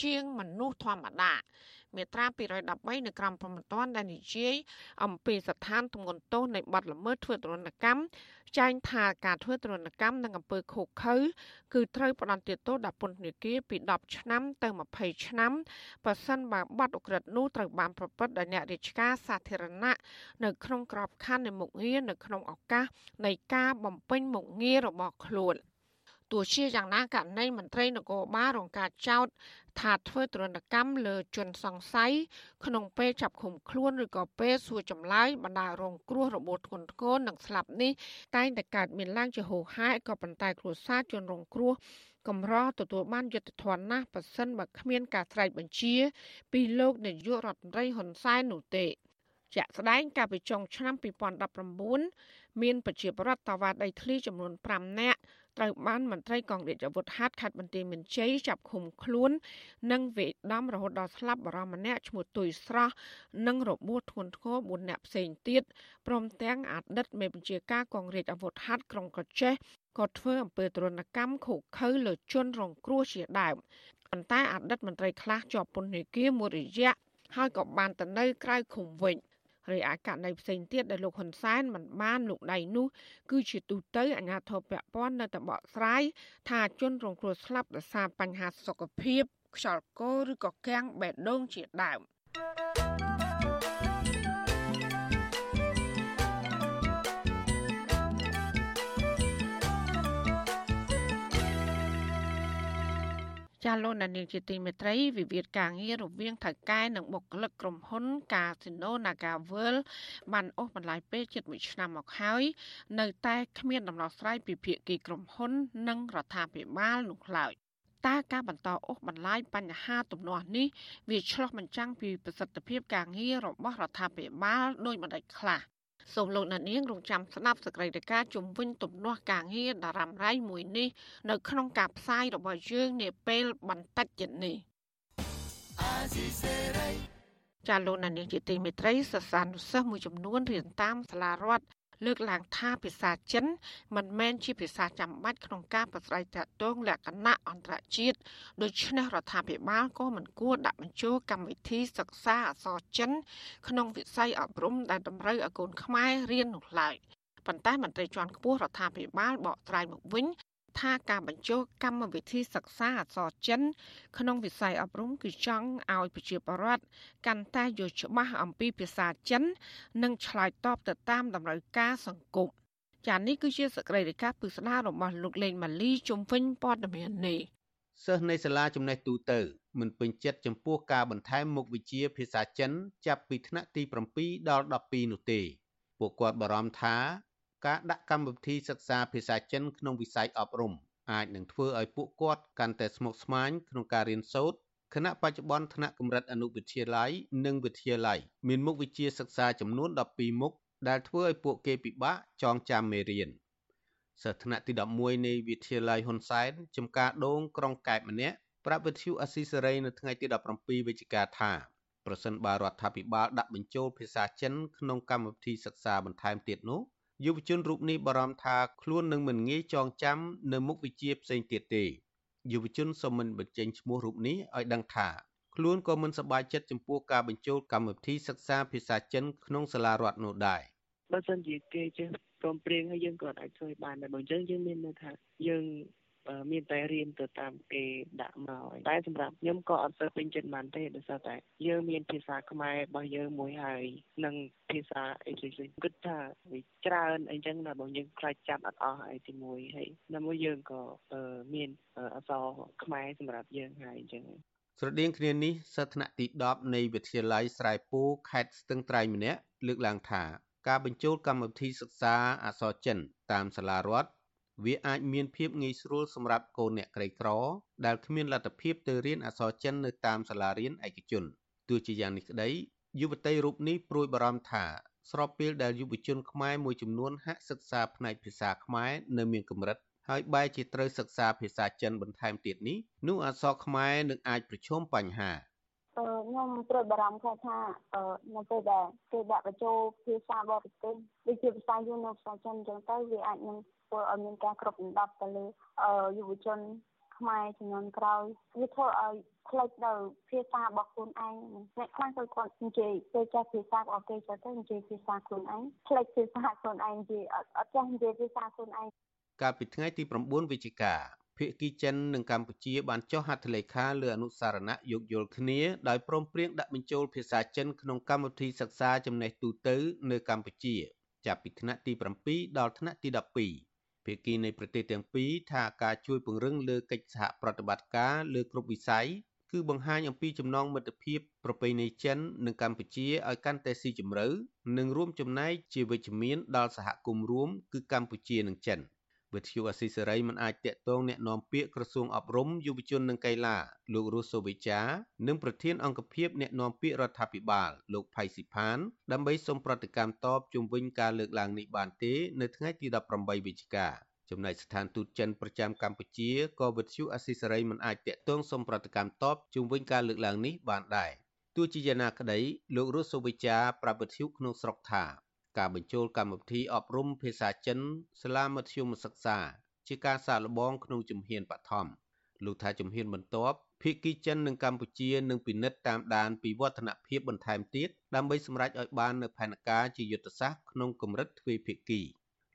ជាងមនុស្សធម្មតា មាត្រា213នៅក្រមព្រហ្មទណ្ឌដែលនិយាយអំពីស្ថានទម្ងន់ទោសនៃបទល្មើសធ្វើទរណកម្មចែងថាការធ្វើទរណកម្មនិងអំពើឃោឃៅគឺត្រូវផ្តន្ទាទោសដាក់ពន្ធនាគារពី10ឆ្នាំទៅ20ឆ្នាំបើសិនបើបាត់អក្រិតនោះត្រូវបានប្រព្រឹត្តដោយអ្នករាជការសាធារណៈនៅក្នុងក្របខ័ណ្ឌនៃមុខងារនៅក្នុងឱកាសនៃការបំពេញមុខងាររបស់ខ្លួន។ ទោះជាយ៉ាងណាករណីមន្ត្រីនគរបាលរងការចោទថាធ្វើទរណកម្មលើជនសង្ស័យក្នុងពេលចាប់ឃុំខ្លួនឬក៏ពេលសួរចម្លើយបណ្ដារងគ្រោះរបួសធ្ងន់ធ្ងរនិងស្លាប់នេះតែងតែកើតមានឡើងជាហូរហែក៏ប៉ុន្តែគ្រួសារជនរងគ្រោះកម្រទទួលបានយុត្តិធម៌ណាស់ប៉ះសិនបើគ្មានការស្រែកបញ្ជា ពីលោកនាយករដ្ឋមន្ត្រីហ៊ុនសែននោះទេជាក់ស្ដែងកាលពីចុងឆ្នាំ2019មានប្រជាប្រដ្ឋតាវ៉ាដីធ្លីចំនួន5នាក់ ត្រូវបានមន្ត្រីកងរាជអាវុធហត្ថខេត្តបន្ទាយមានជ័យចាប់ឃុំខ្លួន និងវេដំរហូតដល់ស្លាប់បរិមម្នាក់ឈ្មោះទុយស្រស់និងរបួសធ្ងន់ធ្ងរ4នាក់ផ្សេងទៀតព្រមទាំងអតីតមេបញ្ជាការកងរាជអាវុធហត្ថក្រុងកោះចេះក៏ធ្វើអំពើទរណកម្មខុសខើលើជនរងគ្រោះជាដើមប៉ុន្តែអតីតមន្ត្រីខ្លះជាប់ពន្ធនាគារមួយរយៈហើយក៏បានទៅនៅក្រៅឃុំវិញ។ រីឯករណីផ្សេងទៀតដែលលោកហ៊ុនសែនមិនបានលោកដៃនោះគឺជាទូទៅអាញាធរពពាន់នៅតែបកស្រាយថាជនរងគ្រោះស្លាប់ដោយសារបញ្ហាសុខភាពខ្យល់កោឬក៏កាំងបេះដូងជាដើម។ ចាលោកដានីលជាទីមេត្រីវិវាទការងាររវាងថៅកែនិងបុគ្គលិកក្រុមហ៊ុន កាស៊ីណូ Nagavel បានអូសបន្លាយពេលជិត1ឆ្នាំមកហើយ នៅតែគ្មានដំណោះស្រាយពីភាគីក្រុមហ៊ុន និងរដ្ឋាភិបាលនោះឡើយតើការបន្តអូសបន្លាយបញ្ហាទំនាស់នេះវាឆ្លោះបញ្ចាំងពីប្រសិទ្ធភាពការងាររបស់រដ្ឋាភិបាលដោយម្ដេចខ្លះ សូមលោកអ្នកនាងរងចាំស្ដាប់សកម្មភាពជំវិញទំនាស់ការងារតារ៉ាំរ៉ៃមួយនេះនៅក្នុងការផ្សាយរបស់យើងនាពេលបន្តិចទៀតនេះចាលោកណានៀងជាទីមេត្រីសិស្សានុសិស្សមួយចំនួនរៀនតាមសាលារដ្ឋ លើកឡើងថាភាសាចិន មិនមែនជាភាសាចាំបាច់ក្នុងការប្រស្រ័យទាក់ទងលក្ខណៈអន្តរជាតិដូច្នេះរដ្ឋាភិបាលក៏មិនគួរដាក់បញ្ចូលកម្មវិធីសិក្សាអក្សរចិន ក្នុងវិស័យអប់រំដែលតម្រូវឲ្យកូនខ្មែររៀននោះឡើយប៉ុន្តែមន្ត្រីជាន់ខ្ពស់រដ្ឋាភិបាលបកស្រាយមកវិញ ថាការបញ្ចូលកម្មវិធីសិក្សាអក្សរចិន ក្នុងវិស័យអប់រំគឺចង់ឲ្យប្រជាពលរដ្ឋកាន់តែយល់ច្បាស់អំពីភាសាចិន និងឆ្លើយតបទៅតាមតម្រូវការសង្គមចា៎នេះគឺជាសកម្មភាពពិស្ដាររបស់លោកលេងម៉ាលីជំវិញព័ត៌មាននេះសិស្សនៃសាលាចំណេះទូទៅមិនពេញចិត្តចំពោះការបន្ថែមមុខវិជ្ជាភាសាចិន ចាប់ពីថ្នាក់ទី7ដល់12នោះទេ ពួកគាត់បារម្ភថា ការដាក់កម្មវិធីសិក្សាភាសាចិនក្នុងវិស័យអប់រំអាចនឹងធ្វើឲ្យពួកគាត់កាន់តែស្មុគស្មាញក្នុងការរៀនសូត្រគណៈបច្ចុប្បន្នថ្នាក់កម្រិតអនុវិទ្យាល័យនិងវិទ្យាល័យមានមុខវិជ្ជាសិក្សាចំនួន12មុខដែលធ្វើឲ្យពួកគេពិបាកចងចាំមេរៀនសិស្សថ្នាក់ទី11នៃវិទ្យាល័យហ៊ុនសែនចំការដូងក្រុងកែបម្នាក់ប្រាប់វិទ្យុអស៊ីសេរីនៅថ្ងៃទី17វិច្ឆិកាថាប្រសិនបើរដ្ឋាភិបាលដាក់បញ្ចូលភាសាចិនក្នុងកម្មវិធីសិក្សាបន្ថែមទៀតនោះ យុវជនរូបនេះបារម្ភថាខ្លួននឹងមិនងាយចងចាំនៅមុខវិជ្ជាផ្សេងទៀតទេយុវជនសូមមិនបញ្ចេញឈ្មោះរូបនេះឲ្យដឹងថាខ្លួនក៏មិនសប្បាយចិត្តចំពោះការបញ្ចូលកម្មវិធីសិក្សាភាសាចិនក្នុងសាលារដ្ឋនោះដែរបើសិនជាគេចេះព្រមព្រៀងហើយយើងក៏អាចជួយបានដែរបើអញ្ចឹងយើងមានន័យថាយើង មានតែរៀនទៅតាមគេដាក់មកតែសម្រាប់ខ្ញុំក៏អត់ទៅពេញចិត្តបានទេដោយសារតែយើងមានភាសាខ្មែររបស់យើងមួយហើយនិងភាសាអីផ្សេងៗគិតថាវាច្រើនអីចឹងណាបើយើងខ្លាចចាប់អត់អស់ហើយទីមួយហើយនៅមួយយើងក៏មានអក្សរខ្មែរសម្រាប់យើងហើយអញ្ចឹងស្រដៀងគ្នានេះសិស្សថ្នាក់ទី10នៃវិទ្យាល័យស្រែពូខេត្តស្ទឹងត្រែងម្នាក់លើកឡើងថាការបញ្ចូលកម្មវិធីសិក្សាអក្សរចិនតាមសាលារដ្ឋ វាអាចមានភាពងាយស្រួលសម្រាប់កូនអ្នកក្រីក្រ ដែលគ្មានលទ្ធភាពទៅរៀនអក្សរចិននៅតាមសាលារៀនឯកជនទោះជាយ៉ាងនេះក្តីយុវតីរូបនេះព្រួយបារម្ភថាស្របពេលដែលយុវជនខ្មែរមួយចំនួនហាក់សិក្សាផ្នែកភាសាខ្មែរនៅមានកម្រិតហើយបែរជាត្រូវសិក្សាភាសាចិនបន្ថែមទៀតនេះនោះអក្សរខ្មែរនឹងអាចប្រឈមបញ្ហាខ្ញុំព្រួយបារម្ភខ្លះថានៅពេលដែលគេដាក់បញ្ចូលភាសាបរទេសដូចជាភាសាយូនៅភាសាចិនអញ្ចឹងទៅវាអាចនឹងធ្វើឲ្យមានការគ្រប់ដណ្ដប់ទៅលើយុវជនខ្មែរចំនួនក្រោយវាធ្វើឲ្យផ្លេចទៅភាសារបស់ខ្លួនឯងអ្នកខ្លះទៅគាត់និយាយទៅចេះភាសារបស់គេទៅនិយាយភាសាខ្លួនឯងផ្លេចភាសាខ្លួនឯងនិយាយអត់ចេះនិយាយភាសាខ្លួនឯងកាលពីថ្ងៃទី9វិច្ឆិកាភាគីចិននិងកម្ពុជាបានចុះហត្ថលេខាលើអនុសារណៈយោគយល់គ្នាដោយព្រមព្រៀងដាក់បញ្ចូលភាសាចិនក្នុងកម្មវិធីសិក្សាចំណេះទូទៅនៅកម្ពុជា ចាប់ពីថ្នាក់ទី7ដល់ថ្នាក់ទី12 ភាគីនៃប្រទេសទាំងពីរថាការជួយពង្រឹងលើកិច្ចសហប្រតិបត្តិការលើគ្រប់វិស័យគឺបង្ហាញអំពីចំណងមិត្តភាពប្រពៃណីចិននិងកម្ពុជាឲ្យកាន់តែស៊ីជម្រៅនិងរួមចំណែកជាវិជ្ជមានដល់សហគមន៍រួមគឺកម្ពុជានិងចិន។ វិទ្យុអស៊ីសេរីមិនអាចតាក់ទងแนะនាំពាក្យក្រសួងអប់រំយុវជននិងកីឡាលោករស់សូវិចានិងប្រធានអង្គភិបแนะនាំពាក្យរដ្ឋាភិបាលលោកផៃស៊ីផានដើម្បីសូមប្រតិកម្មតបជុំវិញការលើកឡើងនេះបានទេនៅថ្ងៃទី18វិច្ឆិកាចំណែកស្ថានទូតចិនប្រចាំកម្ពុជាក៏វិទ្យុអស៊ីសេរីមិនអាចតាក់ទងសូមប្រតិកម្មតបជុំវិញការលើកឡើងនេះបានដែរទោះជាយ៉ាងណាក្តីលោករស់សូវិចាប្រាប់វិទ្យុក្នុងស្រុកថា ការបញ្ចូលកម្មវិធីអប់រំភាសាចិនសាលាមធ្យមសិក្សា ជាការសាកល្បងក្នុងជំហានបឋមលោកថាជំហានបន្ទាប់ភាគីចិននិងកម្ពុជានឹងពិនិត្យតាមដានពីវឌ្ឍនភាពបន្ថែមទៀតដើម្បីសម្រេចឲ្យបាននូវផែនការជាយុទ្ធសាស្ត្រក្នុងកម្រិតទ្វេភាគី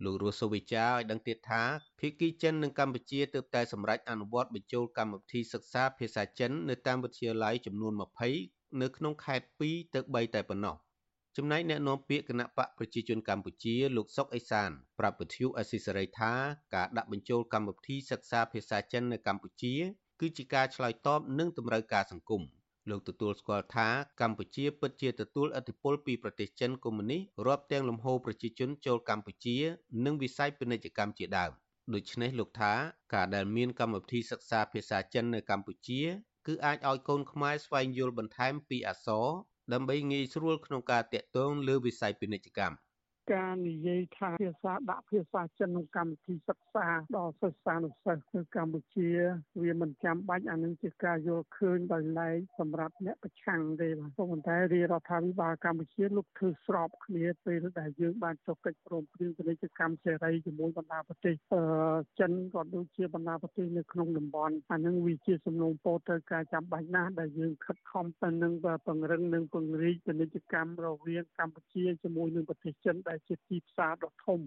លោករស់សូវិចាឲ្យដឹងទៀតថាភាគីចិននិងកម្ពុជាទើបតែសម្រេចអនុវត្តបញ្ចូលកម្មវិធីសិក្សាភាសាចិននៅតាមវិទ្យាល័យចំនួន20នៅក្នុងខេត្ត2ទៅ3តែប៉ុណ្ណោះ ចំណែកអ្នកនាំពាក្យគណៈបកប្រជាជនកម្ពុជាលោកសុកអេសានប្រាប់វិទ្យុអស៊ីសេរីថាការដាក់បញ្ចូលកម្មវិធីសិក្សាភាសាចិននៅកម្ពុជា គឺជាការឆ្លើយតបនឹងតម្រូវការសង្គមលោកទទួលស្គាល់ថាកម្ពុជាពិតជាទទួលឥទ្ធិពលពីប្រទេសចិនកុម្មុយនីសរាប់ទាំងលំហូរប្រជាជនចូលកម្ពុជា និងវិស័យពាណិជ្ជកម្មជាដើមដូច្នេះលោកថាការដែលមានកម្មវិធីសិក្សាភាសាចិននៅកម្ពុជា គឺអាចឲ្យកូនខ្មែរស្វែងយល់បន្ថែមពីអក្សរ ដើម្បីងាយស្រួលក្នុងការតាក់ទងលើវិស័យពាណិជ្ជកម្ម ការនិយាយថាភាសាដាក់ភាសាចិនក្នុងកម្មវិធីសិក្សាដល់សិស្សានុសិស្សនៅកម្ពុជា វាមិនចាំបាច់អានឹងជាការយល់ឃើញដោយឡែកសម្រាប់អ្នកប្រឆាំងទេបាទប៉ុន្តែរាជរដ្ឋាភិបាលកម្ពុជាលោកធ្វើស្របគ្នាពេលដែលយើងបានចុះកិច្ចព្រមព្រៀងពាណិជ្ជកម្មសេរីជាមួយបណ្ដាប្រទេសអឺចិនក៏ដូចជាបណ្ដាប្រទេសនៅក្នុងតំបន់អានឹងវាជាសំណូមពរទៅការចាំបាច់ណាស់ដែលយើងខិតខំទៅនឹងពង្រឹងនិងពង្រីកពាណិជ្ជកម្មរវាងកម្ពុជាជាមួយនឹងប្រទេសចិនដែលជាទីផ្សារដ៏ធំ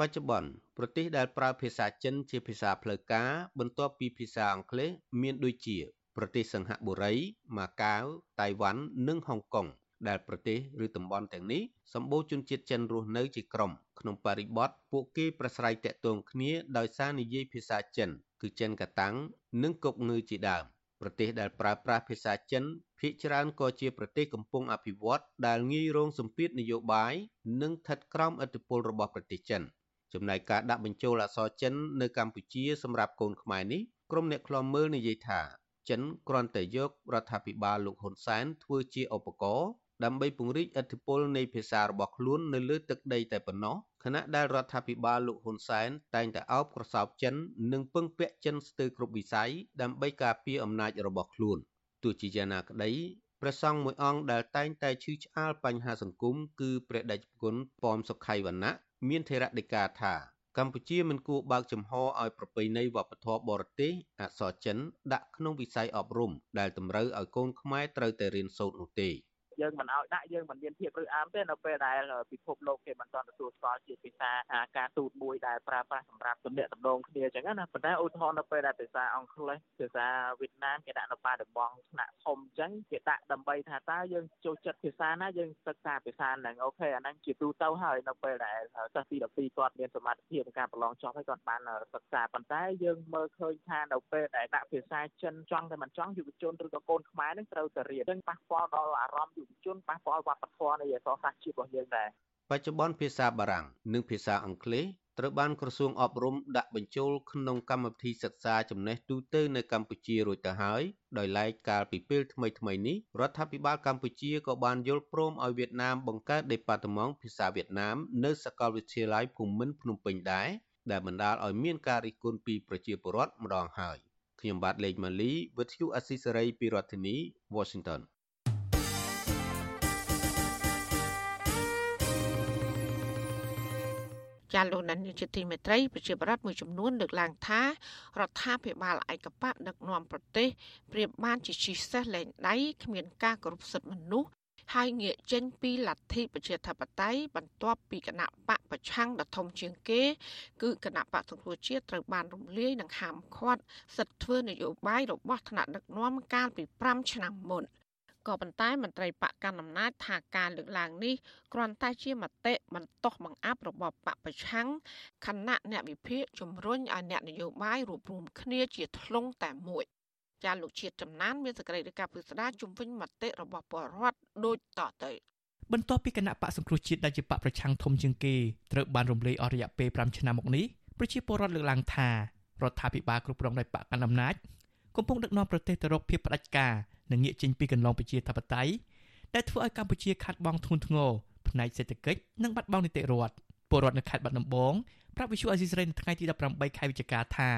បច្ចុប្បន្នប្រទេសដែលប្រើភាសាចិនជាភាសាផ្លូវការបន្ទាប់ពីភាសាអង់គ្លេសមានដូចជា ប្រទេសសិង្ហបុរីម៉ាកាវតៃវ៉ាន់និងហុងកុងដែលប្រទេសឬតំបន់ទាំងនេះសម្បូរជនជាតិចិនរស់នៅជាក្រុមក្នុងបរិបទពួកគេប្រស្រ័យតាក់ទងគ្នាដោយសារនិយាយភាសាចិន គឺចិនកតាំងនិងកុកងើជាដើម ប្រទេសដែលប្រើប្រាស់ភាសាចិនភាគច្រើនក៏ជាប្រទេសកំពុងអភិវឌ្ឍដែលងាយរងសម្ពាធនយោបាយនិងស្ថិតក្រោមឥទ្ធិពលរបស់ប្រទេសចិនចំណែកការដាក់បញ្ចូលអក្សរចិននៅកម្ពុជាសម្រាប់កូនខ្មែរនេះក្រុមអ្នកខ្លំមើលនិយាយថាចិនគ្រាន់តែយករដ្ឋាភិបាលលោកហ៊ុនសែនធ្វើជាឧបករណ៍ដើម្បីពង្រីកឥទ្ធិពលនៃភាសារបស់ខ្លួននៅលើទឹកដីតែប៉ុណ្ណោះ ខណៈដែលរដ្ឋាភិបាលលោកហ៊ុនសែនតែងតែអោបក្រសោបចិន និងពឹងពាក់ចិនស្ទើរគ្រប់វិស័យដើម្បីការពារអំណាចរបស់ខ្លួនទោះជាយ៉ាងណាក្តីព្រះសង្ឃមួយអង្គដែលតែងតែឈឺឆ្អាលបញ្ហាសង្គមគឺព្រះដេចគុណប៉មសុខៃវណ្ណៈមានថេរដីកាថាកម្ពុជាមិនគួរបើកចំហឲ្យប្រពៃណីវប្បធម៌បរទេសអក្សរចិនដាក់ក្នុងវិស័យអប់រំដែលតម្រូវឲ្យកូនខ្មែរត្រូវតែរៀនសូត្រនោះទេ។ យើងមិនឲ្យដាក់យើងមិនមានភាពរឹងអានទេនៅពេលដែលពិភពលោកគេមិនទាន់ទទួលស្គាល់ជាភាសាការទូតមួយដែលប្រើប្រាស់សម្រាប់ទំនាក់ទំនងគ្នាអញ្ចឹងណាប៉ុន្តែឧទាហរណ៍នៅពេលដែលភាសាអង់គ្លេសភាសាវៀតណាមគេដាក់នៅបាតំបងថ្នាក់ធំអញ្ចឹងគេដាក់ដើម្បីថាតើយើងចូលចិត្តភាសាណាយើងសិក្សាភាសាហ្នឹងអូខេអាហ្នឹងជាទូទៅហើយនៅពេលដែលសិស្សទី12គាត់មានសមត្ថភាពក្នុងការប្រឡងចប់ហើយគាត់បានសិក្សាប៉ុន្តែយើងមើលឃើញថានៅពេលដែលដាក់ភាសាចិនចង់តែមិនចង់យុវជនឬក៏កូនខ្មែរនឹងត្រូវតែរៀនអញ្ចឹងប៉ះពាល់ដល់អារម្មណ៍យុវជនប៉ះពាល់វប្បធម៌នៃអក្សរសាស្ត្រជាតិរបស់យើងដែរបច្ចុប្បន្នភាសាបារាំងនិងភាសាអង់គ្លេសត្រូវបានក្រសួងអប់រំដាក់បញ្ចូលក្នុងកម្មវិធីសិក្សាចំណេះទូទៅនៅកម្ពុជារួចទៅហើយដោយឡែកកាលពីពេលថ្មីៗនេះរដ្ឋាភិបាលកម្ពុជាក៏បានយល់ព្រមឲ្យវៀតណាមបង្កើតដេប៉ាតឺម៉ង់ភាសាវៀតណាមនៅសាកលវិទ្យាល័យភូមិន្ទភ្នំពេញដែរដែលបណ្ដាលឲ្យមានការរិះគន់ពីប្រជាពលរដ្ឋម្ដងហើយខ្ញុំបាទលេងម៉ាលីវិទ្យុអស៊ីសេរីពីរដ្ឋធានី Washington ចាលោកណានីជាទីមេត្រីប្រជាប្រដ្ឋមួយចំនួនលើកឡើងថារដ្ឋាភិបាលឯកបៈដឹកនាំប្រទេសប្រៀបបានជាជីសេះលែងដៃគ្មានការគោរពសិទ្ធិមនុស្សហើយងាកចេញពីលទ្ធិប្រជាធិបតេយ្យបន្ទាប់ពីគណៈបកប្រឆាំងដ៏ធំជាងគេ គឺគណៈបកសង្គ្រោះជាតិត្រូវបានរំលាយនិងហាមឃាត់សិទ្ធិធ្វើនយោបាយរបស់ថ្នាក់ដឹកនាំកាលពី5ឆ្នាំមុន។ ក៏ប៉ុន្តែមន្ត្រីបកកណ្ដាលអំណាចថាការលើកឡើងនេះគ្រាន់តែជាមតិបន្ទាស់បង្អាប់របស់បកប្រឆាំងខណៈអ្នកវិភាគជំរុញឲ្យអ្នកនយោបាយរួបរวมគ្នាជាធ្លុងតែមួយចាលោកជាតិចំណានមានសេចក្តីរាយការណ៍ពិស្ដារជំវិញមតិរបស់ពលរដ្ឋដូចតទៅបន្ទាប់ពីគណៈបកសង្គ្រោះជាតិដែលជាបកប្រឆាំងធំជាងគេត្រូវបានរំលាយអស់រយៈពេល5ឆ្នាំមកនេះប្រជាពលរដ្ឋលើកឡើងថារដ្ឋាភិបាលគ្រប់គ្រងដោយបកកណ្ដាលអំណាច កំពុងដឹកនាំប្រទេសទៅរកភាពផ្ដាច់ការនិងងាកចេញពីកន្លងប្រជាធិបតេយ្យដែលធ្វើឲ្យកម្ពុជាខាត់បងធ្ងន់ធ្ងរផ្នែកសេដ្ឋកិច្ចនិងបាត់បង់នីតិរដ្ឋពលរដ្ឋនៅខេត្តបាត់ដំបងប្រាប់វិសុអាស៊ីសេរីនៅថ្ងៃទី18ខែវិច្ឆិកាថា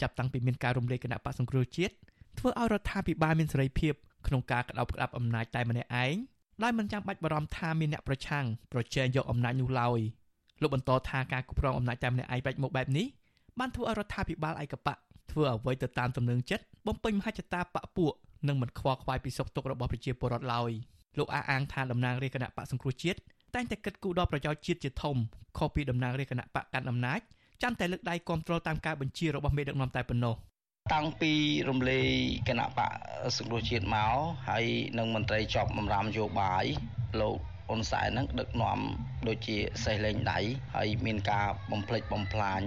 ចាប់តាំងពីមានការរំលាយគណៈបកសង្គ្រោះជាតិធ្វើឲ្យរដ្ឋាភិបាលមានសេរីភាពក្នុងការក្តោបក្តាប់អំណាចតែម្នាក់ឯងដោយមិនចាំបាច់បារម្ភថាមានអ្នកប្រឆាំងប្រជែងយកអំណាចនោះឡើយលោកបន្តថាការគ្រប់គ្រងអំណាចតែម្នាក់ឯងបែបមកបែបនេះបានធ្វើឲ្យរដ្ឋាភិបាលឯកបកធ្វើអ្វីទៅតាមទំនឹងចិត្ត បំពេញមហិច្ឆតាបកពួកនិងមិនខ្វល់ខ្វាយពីសុខទុក្ខរបស់ប្រជាពលរដ្ឋឡើយលោកអះអាងថាតំណាងរាជគណៈបកសង្គ្រោះជាតិតែងតែគិតគូរដល់ប្រយោជន៍ជាតិជាធំខុសពីតំណាងរាជគណៈបកកាន់អំណាចចាំតែលើកដៃគ្រប់គ្រងតាមការបញ្ជារបស់មេដឹកនាំតែប៉ុណ្ណោះតាំងពីរំលាយគណៈបកសង្គ្រោះជាតិមកហើយនឹងមន្ត្រីជាប់បម្រាមយោបាយលោកអ៊ុនសែននឹងដឹកនាំដូចជាសេះលេងដៃហើយមានការបំផ្លិចបំផ្លាញ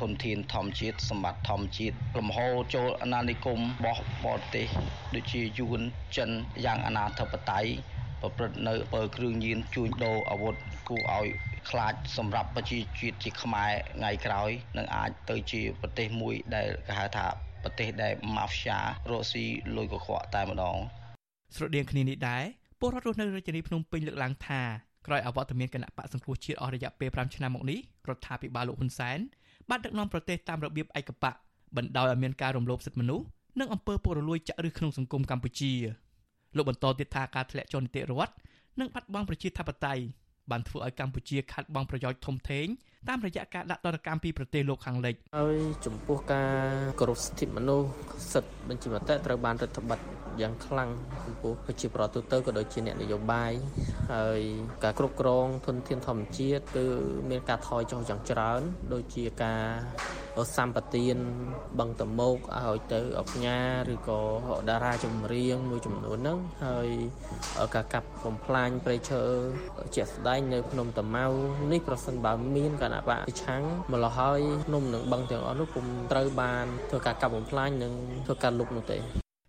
ធនធានធម្មជាតិសម្បត្តិធម្មជាតិលំហូរចូលអាណានិគមរបស់បរទេសដូចជាយួនចិនយ៉ាងអនាធិបតេយ្យប្រព្រឹត្តនៅបើគ្រឿងញៀនជួញដូរអាវុធគួរឲ្យខ្លាចសម្រាប់ប្រជាជាតិជាខ្មែរថ្ងៃក្រោយនឹងអាចទៅជាប្រទេសមួយដែលគេហៅថាប្រទេសដែល Mafia រកស៊ីលុយកខ្វក់តែម្ដងស្រដៀងគ្នានេះដែរពលរដ្ឋរស់នៅរាជធានីភ្នំពេញលើកឡើងថាក្រោយអវត្តមានគណៈបកសង្គ្រោះជាតិអស់រយៈពេល5ឆ្នាំមកនេះរដ្ឋាភិបាលលោកហ៊ុនសែន បានដឹកនាំប្រទេសតាមរបៀបឯកបកបណ្ដោយឲ្យមានការរំលោភសិទ្ធិមនុស្សនិងអំពើពុករលួយចាក់ឫសក្នុងសង្គមកម្ពុជាលោកបន្តទៀតថាការធ្លាក់ចុះនីតិរដ្ឋនិងបាត់បង់ប្រជាធិបតេយ្យបានធ្វើឲ្យកម្ពុជាខាត់បង់ប្រយោជន៍ធំធេង តាមរយៈការដាក់ទណ្ឌកម្មពីប្រទេសលោកខាងលិចហើយចំពោះការគោរពសិទ្ធិមនុស្សសិទ្ធិបញ្ចេញមតិត្រូវបានរដ្ឋបတ်យ៉ាងខ្លាំងចំពោះប្រជាប្រដ្ឋទូទៅក៏ដូចជាអ្នកនយោបាយហើយការគ្រប់គ្រងធនធានធម្មជាតិគឺមានការថយចុះយ៉ាងច្រើន ដូចជាការ សម្បទានបឹងតមោកឲ្យទៅអកញ៉ាឬក៏តារាចម្រៀងមួយចំនួនហ្នឹងហើយការកាប់បំផ្លាញព្រៃឈើជាក់ស្ដែងនៅភ្នំតាម៉ៅនេះប្រសិនបើមានគណៈបកប្រឆាំងម្ល៉េះហើយភ្នំនិងបឹងទាំងអស់នោះពុំត្រូវបានធ្វើការកាប់បំផ្លាញនិងធ្វើការលុបនោះទេ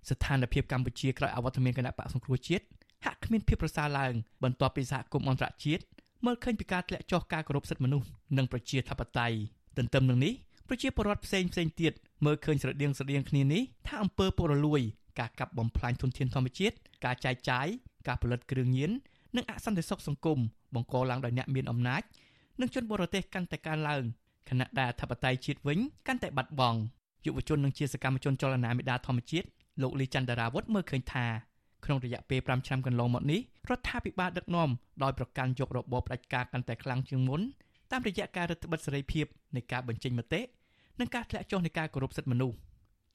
ស្ថានភាពកម្ពុជាក្រោយអវត្តមានគណៈបកសង្គ្រោះជាតិហាក់គ្មានភាពប្រសើរឡើងបន្ទាប់ពីសហគមន៍អន្តរជាតិមើលឃើញពីការធ្លាក់ចុះការគោរពសិទ្ធិមនុស្សនិងប្រជាធិបតេយ្យទន្ទឹមនឹងនេះ ប្រជាពលរដ្ឋផ្សេងផ្សេងទៀតមើលឃើញស្រដៀងស្រដៀងគ្នានេះថាអំពើពុករលួយ ការកាប់បំផ្លាញធនធានធម្មជាតិការចែកចាយការផលិតគ្រឿងញៀននិងអសន្តិសុខសង្គមបង្កឡើងដោយអ្នកមានអំណាចនិងជនបរទេសកាន់តែកើនឡើងខណៈដែលអធិបតេយ្យជាតិវិញកាន់តែបាត់បង់យុវជននិងជាសកម្មជនចលនាមេដាធម្មជាតិលោកលីចន្ទរាវុធមើលឃើញថាក្នុងរយៈពេល5ឆ្នាំកន្លងមកនេះរដ្ឋាភិបាលដឹកនាំដោយប្រកាន់យករបបផ្ដាច់ការកាន់តែខ្លាំងជាងមុនតាមរយៈការរដ្ឋបិទសេរីភាពនៃការបញ្ចេញមតិ និងការធ្លាក់ចុះនៃការគោរពសិទ្ធិមនុស្ស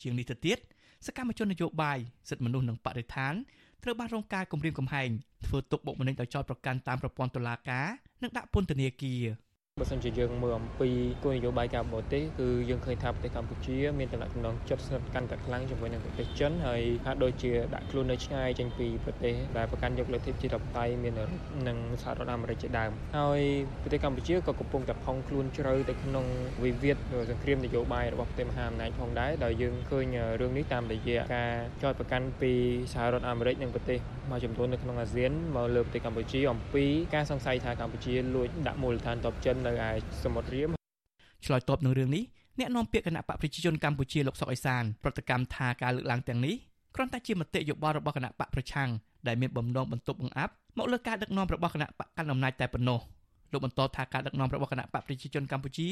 ជាងនេះទៅទៀតសកម្មជននយោបាយសិទ្ធិមនុស្សនិងបរិស្ថានត្រូវបានរងការគំរាមកំហែងធ្វើទុកបុកម្នេញដោយចោទប្រកាន់តាមប្រព័ន្ធតុលាការនិងដាក់ពន្ធនាគារ បើសិនជាយើងមើលអំពីគោលនយោបាយការបរទេសគឺយើងឃើញថាប្រទេសកម្ពុជាមានតំណែងជិតស្និទ្ធកាន់តែខ្លាំងជាមួយនឹងប្រទេសចិនហើយហាក់ដូចជាដាក់ខ្លួននៅឆ្ងាយចេញពីប្រទេសដែលប្រកាន់យកលទ្ធិប្រជាធិបតេយ្យមាននិងសហរដ្ឋអាមេរិកជាដើមហើយប្រទេសកម្ពុជាក៏កំពុងតែផុងខ្លួនជ្រៅទៅក្នុងវិវាទសង្គ្រាមនយោបាយរបស់ប្រទេសមហាអំណាចផងដែរដោយយើងឃើញរឿងនេះតាមរយៈការចោទប្រកាន់ពីសហរដ្ឋអាមេរិកនិងប្រទេសមួយចំនួននៅក្នុងអាស៊ានមកលើប្រទេសកម្ពុជាអំពីការសង្ស័យថាកម្ពុជាលួចដាក់មូលដ្ឋានទ័ពចិននៅឯសមុទ្ររៀមឆ្លើយតបនឹងរឿងនេះអ្នកនាំពាក្យគណៈបកប្រជាជនកម្ពុជាលោកសុកអេសានប្រតិកម្មថាការលើកឡើងទាំងនេះគ្រាន់តែជាមតិយោបល់របស់គណៈបកប្រឆាំងដែលមានបំណងបន្ទប់បង្អាប់មកលើការដឹកនាំរបស់គណៈបកកណ្ដាលអំណាចតែប៉ុណ្ណោះលោកបន្តថាការដឹកនាំរបស់គណៈបកប្រជាជនកម្ពុជា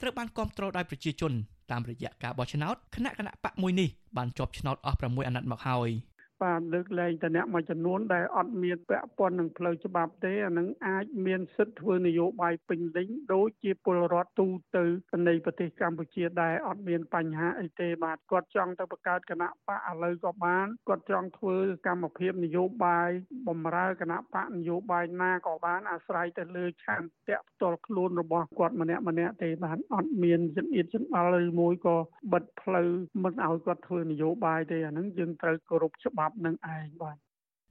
ត្រូវបានគ្រប់គ្រងដោយប្រជាជនតាមរយៈការបោះឆ្នោតគណៈគណៈបកមួយនេះបានជាប់ឆ្នោតអស់6អាណត្តិមកហើយ។ បាទលើកលែងតអ្នកមួយចំនួនដែលអត់មានពាក់ព័ន្ធនឹងផ្លូវច្បាប់ទេអានឹងអាចមានសិទ្ធិធ្វើនយោបាយពេញលេញដូចជាពលរដ្ឋទូទៅនៃប្រទេសកម្ពុជាដែលអត់មានបញ្ហាអីទេបាទគាត់ចង់ទៅបង្កើតគណៈបកឥឡូវក៏បានគាត់ចង់ធ្វើកម្មភាពនយោបាយបំរើគណៈបកនយោបាយណាក៏បានអាស្រ័យទៅលើឆន្ទៈផ្ទាល់ខ្លួនរបស់គាត់ម្នាក់ម្នាក់ទេបាទអត់មានជំនៀតចំអល់ឬមួយក៏បិទផ្លូវមិនឲ្យគាត់ធ្វើនយោបាយទេអានឹងយើងត្រូវគោរពច្បាប់ប់នឹងឯងបាទ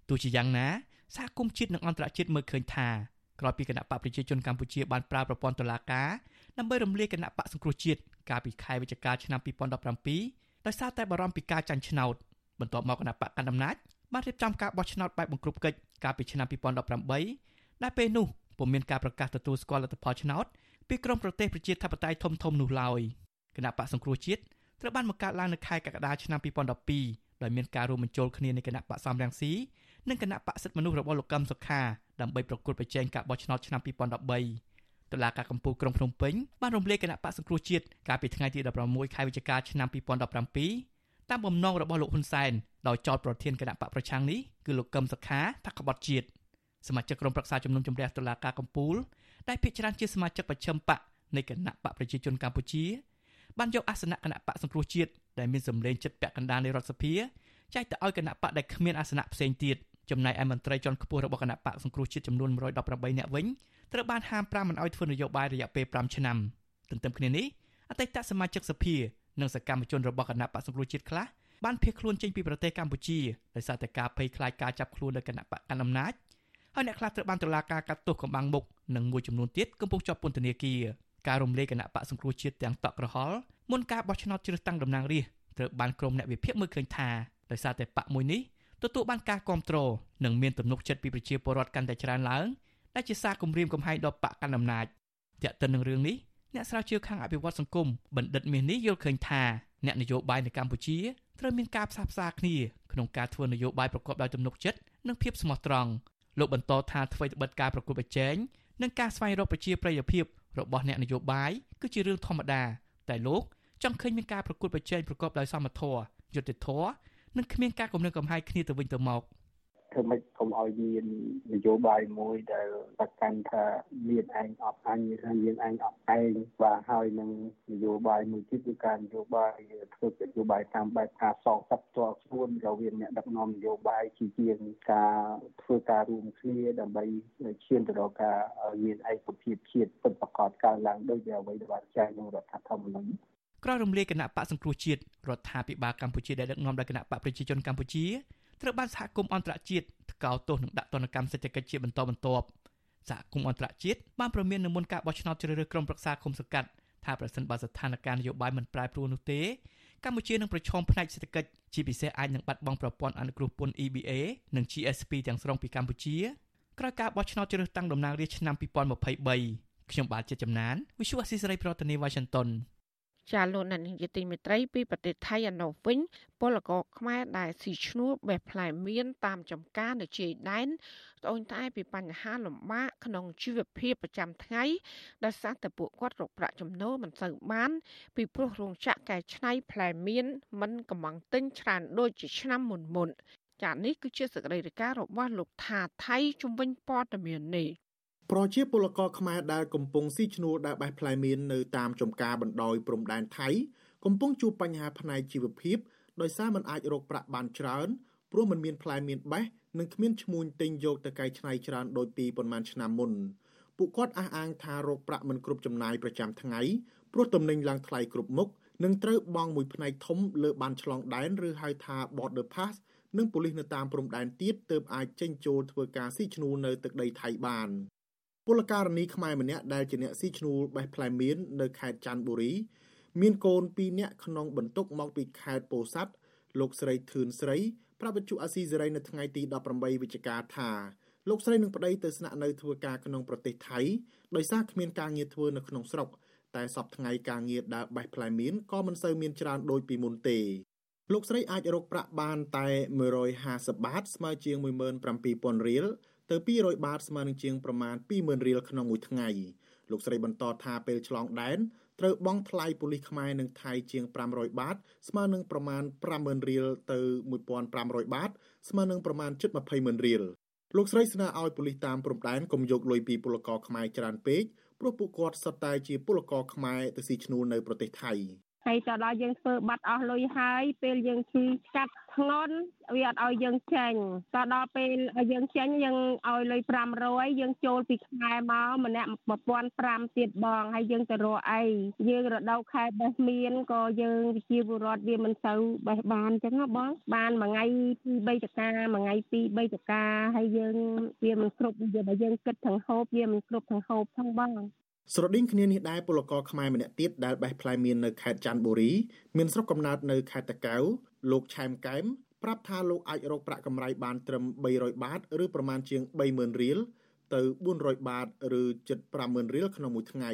ទោះជាយ៉ាងណាសហគមន៍ជាតិនិងអន្តរជាតិមើលឃើញថាក្រោយពីគណៈបកប្រជាជនកម្ពុជាបានប្រើប្រព័ន្ធតុលាការដើម្បីរំលាយគណៈបកសង្គ្រោះជាតិកាលពីខែវិច្ឆិកាឆ្នាំ2017ដោយសារតែបារម្ភពីការចាញ់ឆ្នោតបន្ទាប់មកគណៈបកកណ្ដាលអំណាចបានរៀបចំការបោះឆ្នោតបែបបង្ក្រប់កិច្ចកាលពីឆ្នាំ2018ដែលពេលនោះពុំមានការប្រកាសទទួលស្គាល់លទ្ធផលឆ្នោតពីក្រមប្រទេសប្រជាធិបតេយ្យធំធំនោះឡើយគណៈបកសង្គ្រោះជាតិត្រូវបានបង្កើតឡើងនៅខែកក្កដាឆ្នាំ2012 ដោយមានការរួមបញ្ចូលគ្នានៃគណៈបកសំរងស៊ីនិងគណៈបកសិទ្ធិមនុស្សរបស់លោកកឹមសុខាដើម្បីប្រកួតប្រជែងការបោះឆ្នោតឆ្នាំ2013តុលាការកំពូលក្រុងភ្នំពេញបានរំលាយគណៈបកសង្គ្រោះជាតិកាលពីថ្ងៃទី16ខែវិច្ឆិកាឆ្នាំ2017តាមបំណងរបស់លោកហ៊ុនសែនដោយចោទប្រធានគណៈបកប្រឆាំងនេះគឺលោកកឹមសុខាថាក្បត់ជាតិសមាជិកក្រុមប្រឹក្សាជំនុំជម្រះតុលាការកំពូលដែលភាគច្រើនជាសមាជិកប្រជិមបកនៃគណៈបកប្រជាជនកម្ពុជាបានយកអាសនៈគណៈបកសង្គ្រោះជាតិ ដែលមានសម្លេងចិត្តពាក់កណ្ដាលនៃរដ្ឋសភាចែកទៅឲ្យគណៈបកដែលគ្មានអាសនៈផ្សេងទៀតចំណែកឯមន្ត្រីជាន់ខ្ពស់របស់គណៈបកសង្គ្រោះជាតិចំនួន118នាក់វិញត្រូវបានហាម5មិនឲ្យធ្វើនយោបាយរយៈពេល5ឆ្នាំទន្ទឹមគ្នានេះអតីតសមាជិកសភានិងសកម្មជនរបស់គណៈបកសង្គ្រោះជាតិខ្លះបានភៀសខ្លួនចេញពីប្រទេសកម្ពុជាដោយសារតែការភ័យខ្លាចការចាប់ខ្លួនដោយគណៈបកកណ្ដាលអំណាចហើយអ្នកខ្លះត្រូវបានតុលាការកាត់ទោសកំបាំងមុខនិងមួយចំនួនទៀតកំពុងជាប់ពន្ធនាគារការរំលាយគណៈបកសង្គ្រោះជាតិទាំងតក់ក្រហល់ មុនការបោះឆ្នោតជ្រើសតាំងតំណាងរាស្ត្រត្រូវបានក្រុមអ្នកវិភាគមើលឃើញថាដោយសារតែបកមួយនេះទទួលបានការគ្រប់គ្រងនិងមានទំនុកចិត្តពីប្រជាពលរដ្ឋកាន់តែច្រើនឡើងដែលជាសារគំរាមកំហែងដល់បកកណ្ដាលអំណាចតែកតិននឹងរឿងនេះអ្នកស្រាវជ្រាវខាងអភិវឌ្ឍសង្គមបណ្ឌិតមាសនេះយល់ឃើញថាអ្នកនយោបាយនៅកម្ពុជាត្រូវមានការផ្សះផ្សាគ្នាក្នុងការធ្វើនយោបាយប្រកបដោយទំនុកចិត្តនិងភាពស្មោះត្រង់លោកបន្តថាអ្វីត្បិតការប្រកួតប្រជែងនិងការស្វែងរកប្រជាប្រិយភាពរបស់អ្នកនយោបាយគឺជារឿងធម្មតាតែលោក ចង់ឃើញមានការប្រកួតប្រជែងប្រកបដោយសមធម៌យុត្តិធម៌និងគ្មានការគំរាមកំហែងគ្នាទៅវិញទៅមក។ធ្វើម៉េចកុំឲ្យមាននយោបាយមួយដែលប្រកាន់ថាមានឯងអត់អញឬមានឯងអត់ឯងបាទហើយនឹងនយោបាយមួយទៀតគឺការនយោបាយធ្វើនយោបាយតាមបែបការសងសឹកជាប់ខ្លួនរវាងអ្នកដឹកនាំនយោបាយជាជាងការធ្វើការរួមគ្នាដើម្បីឈានទៅរកការមានឯកភាពជាតិពិតប្រាកដកើតឡើងដោយអ្វីដែលបានចែងក្នុងរដ្ឋធម្មនុញ្ញ ក្រោយរំលាយគណៈបកសង្គ្រោះជាតិរដ្ឋាភិបាលកម្ពុជាដែលដឹកនាំដោយគណៈបកប្រជាជនកម្ពុជាត្រូវបានសហគមន៍អន្តរជាតិថ្កោលទោសនិងដាក់ទណ្ឌកម្មសេដ្ឋកិច្ចជាបន្តបន្ទាប់សហគមន៍អន្តរជាតិបានប្រមាននៅមុនការបោះឆ្នោតជ្រើសរើសក្រុមប្រឹក្សាគុំសង្កាត់ថាប្រសិនបើស្ថានភាពនយោបាយមិនប្រែប្រួលនោះទេកម្ពុជានឹងប្រឈមផ្នែកសេដ្ឋកិច្ចជាពិសេសអាចនឹងបាត់បង់ប្រព័ន្ធអនុគ្រោះពន្ធ EBA និង GSP ទាំងស្រុងពីកម្ពុជាក្រោយការបោះឆ្នោតជ្រើសតាំងតំណាងរាស្ត្រឆ្នាំ2023ខ្ញុំបាទជាចំណាន Visual Assisray ប្រធានាទី Washington ចាលោកអ្នកនាងជាទីមេត្រីពីប្រទេសថៃឯណោះវិញពលករខ្មែរដែលស៊ីឈ្នួលបេះផ្លែមៀនតាមចំការនៅជាយដែនត្អូញត្អែពីបញ្ហាលំបាកក្នុងជីវភាពប្រចាំថ្ងៃដោយសារតែពួកគាត់រកប្រាក់ចំណូលមិនសូវបាន ពីព្រោះរោងចក្រកែច្នៃផ្លែមៀនមិនកំងទិញច្រើនដូចជាឆ្នាំមុនមុនចានេះគឺជាសកម្មភាពរបស់លោកថាថៃជំវិញព័ត៌មាននេះ ប្រជាពលករខ្មែរដែលកំពុងស៊ីឈ្នួលដើរបេះផ្លែមៀននៅតាមចំការបណ្ដោយព្រំដែនថៃកំពុងជួបបញ្ហាផ្នែកជីវភាពដោយសារមិនអាចរកប្រាក់បានច្រើនព្រោះមិនមានផ្លែមៀនបេះនិងគ្មានឈ្មួញទិញយកទៅកែច្នៃច្រើនដូចពីប៉ុន្មានឆ្នាំមុនពួកគាត់អះអាងថារកប្រាក់មិនគ្រប់ចំណាយប្រចាំថ្ងៃព្រោះទំនិញឡើងថ្លៃគ្រប់មុខនិងត្រូវបង់មួយផ្នែកធំលើបានឆ្លងដែនឬហៅថា border pass និងប៉ូលីសនៅតាមព្រំដែនទៀតទើបអាចចេញចូលធ្វើការស៊ីឈ្នួលនៅទឹកដីថៃបាន ពលករនីខ្មែរម្នាក់ដែលជាអ្នកស៊ីឈ្នួលបេះផ្លែមៀននៅខេត្តច័ន្ទបុរីមានកូន2នាក់ក្នុងបន្ទុកមកពីខេត្តពោធិ៍សាត់លោកស្រីធឿនស្រីប្រាប់វិទ្យុអាស៊ីសេរីនៅថ្ងៃទី18វិច្ឆិកាថាលោកស្រីនឹងប្តីទៅស្នាក់នៅធ្វើការក្នុងប្រទេសថៃដោយសារគ្មានការងារធ្វើនៅក្នុងស្រុកតែសពថ្ងៃការងារដើរបេះផ្លែមៀនក៏មិនសូវមានច្រើនដូចពីមុនទេលោកស្រីអាចរកប្រាក់បានតែ150បាតស្មើជាង17000រៀល ទៅ200បាតស្មើនឹងជាងប្រមាណ20000រៀលក្នុងមួយថ្ងៃលោកស្រីបន្តថាពេលឆ្លងដែនត្រូវបង់ថ្លៃប៉ូលីសខ្មែរនិងថៃជាង500បាតស្មើនឹងប្រមាណ50000រៀលទៅ1500បាតស្មើនឹងប្រមាណជិត200,000រៀលលោកស្រីស្នើឲ្យប៉ូលីសតាមព្រំដែនកុំយកលុយពីពលករខ្មែរច្រើនពេកព្រោះពួកគាត់សុទ្ធតែជាពលករខ្មែរទៅស៊ីឈ្នួលនៅប្រទេសថៃ ហើយទៅដល់យើងធ្វើបាត់អស់លុយហើយពេលយើងឈឺស្កាត់ធ្ងន់វាអត់ឲ្យយើងចេញទៅដល់ពេលឲ្យយើងចេញយើងឲ្យលុយ500យើងចូលពីខ្មែរមកម្នាក់1500ទៀតបងហើយយើងទៅរកអីយើងរដូវខែបេះមានក៏យើងវិជាពលរដ្ឋវាមិនសូវបេះបានអញ្ចឹងណាបង បានមួយថ្ងៃ2 3តកាមួយថ្ងៃ2 3តកាហើយយើងវាមិនគ្រប់យើងបើយើងគិតទាំងហូបវាមិនគ្រប់ទាំងហូបផងបង ស្រដៀងគ្នានេះដែរពលករខ្មែរម្នាក់ទៀតដែលបេះផ្លែមៀននៅខេត្តច័ន្ទបុរីមានស្រុកកំណើតនៅខេត្តតាកែវលោកឆែមកែមប្រាប់ថាលោកអាចរកប្រាក់កម្រៃបានត្រឹម300បាតឬប្រមាណជាង30000រៀលទៅ400បាតឬជិត50000រៀលក្នុងមួយថ្ងៃ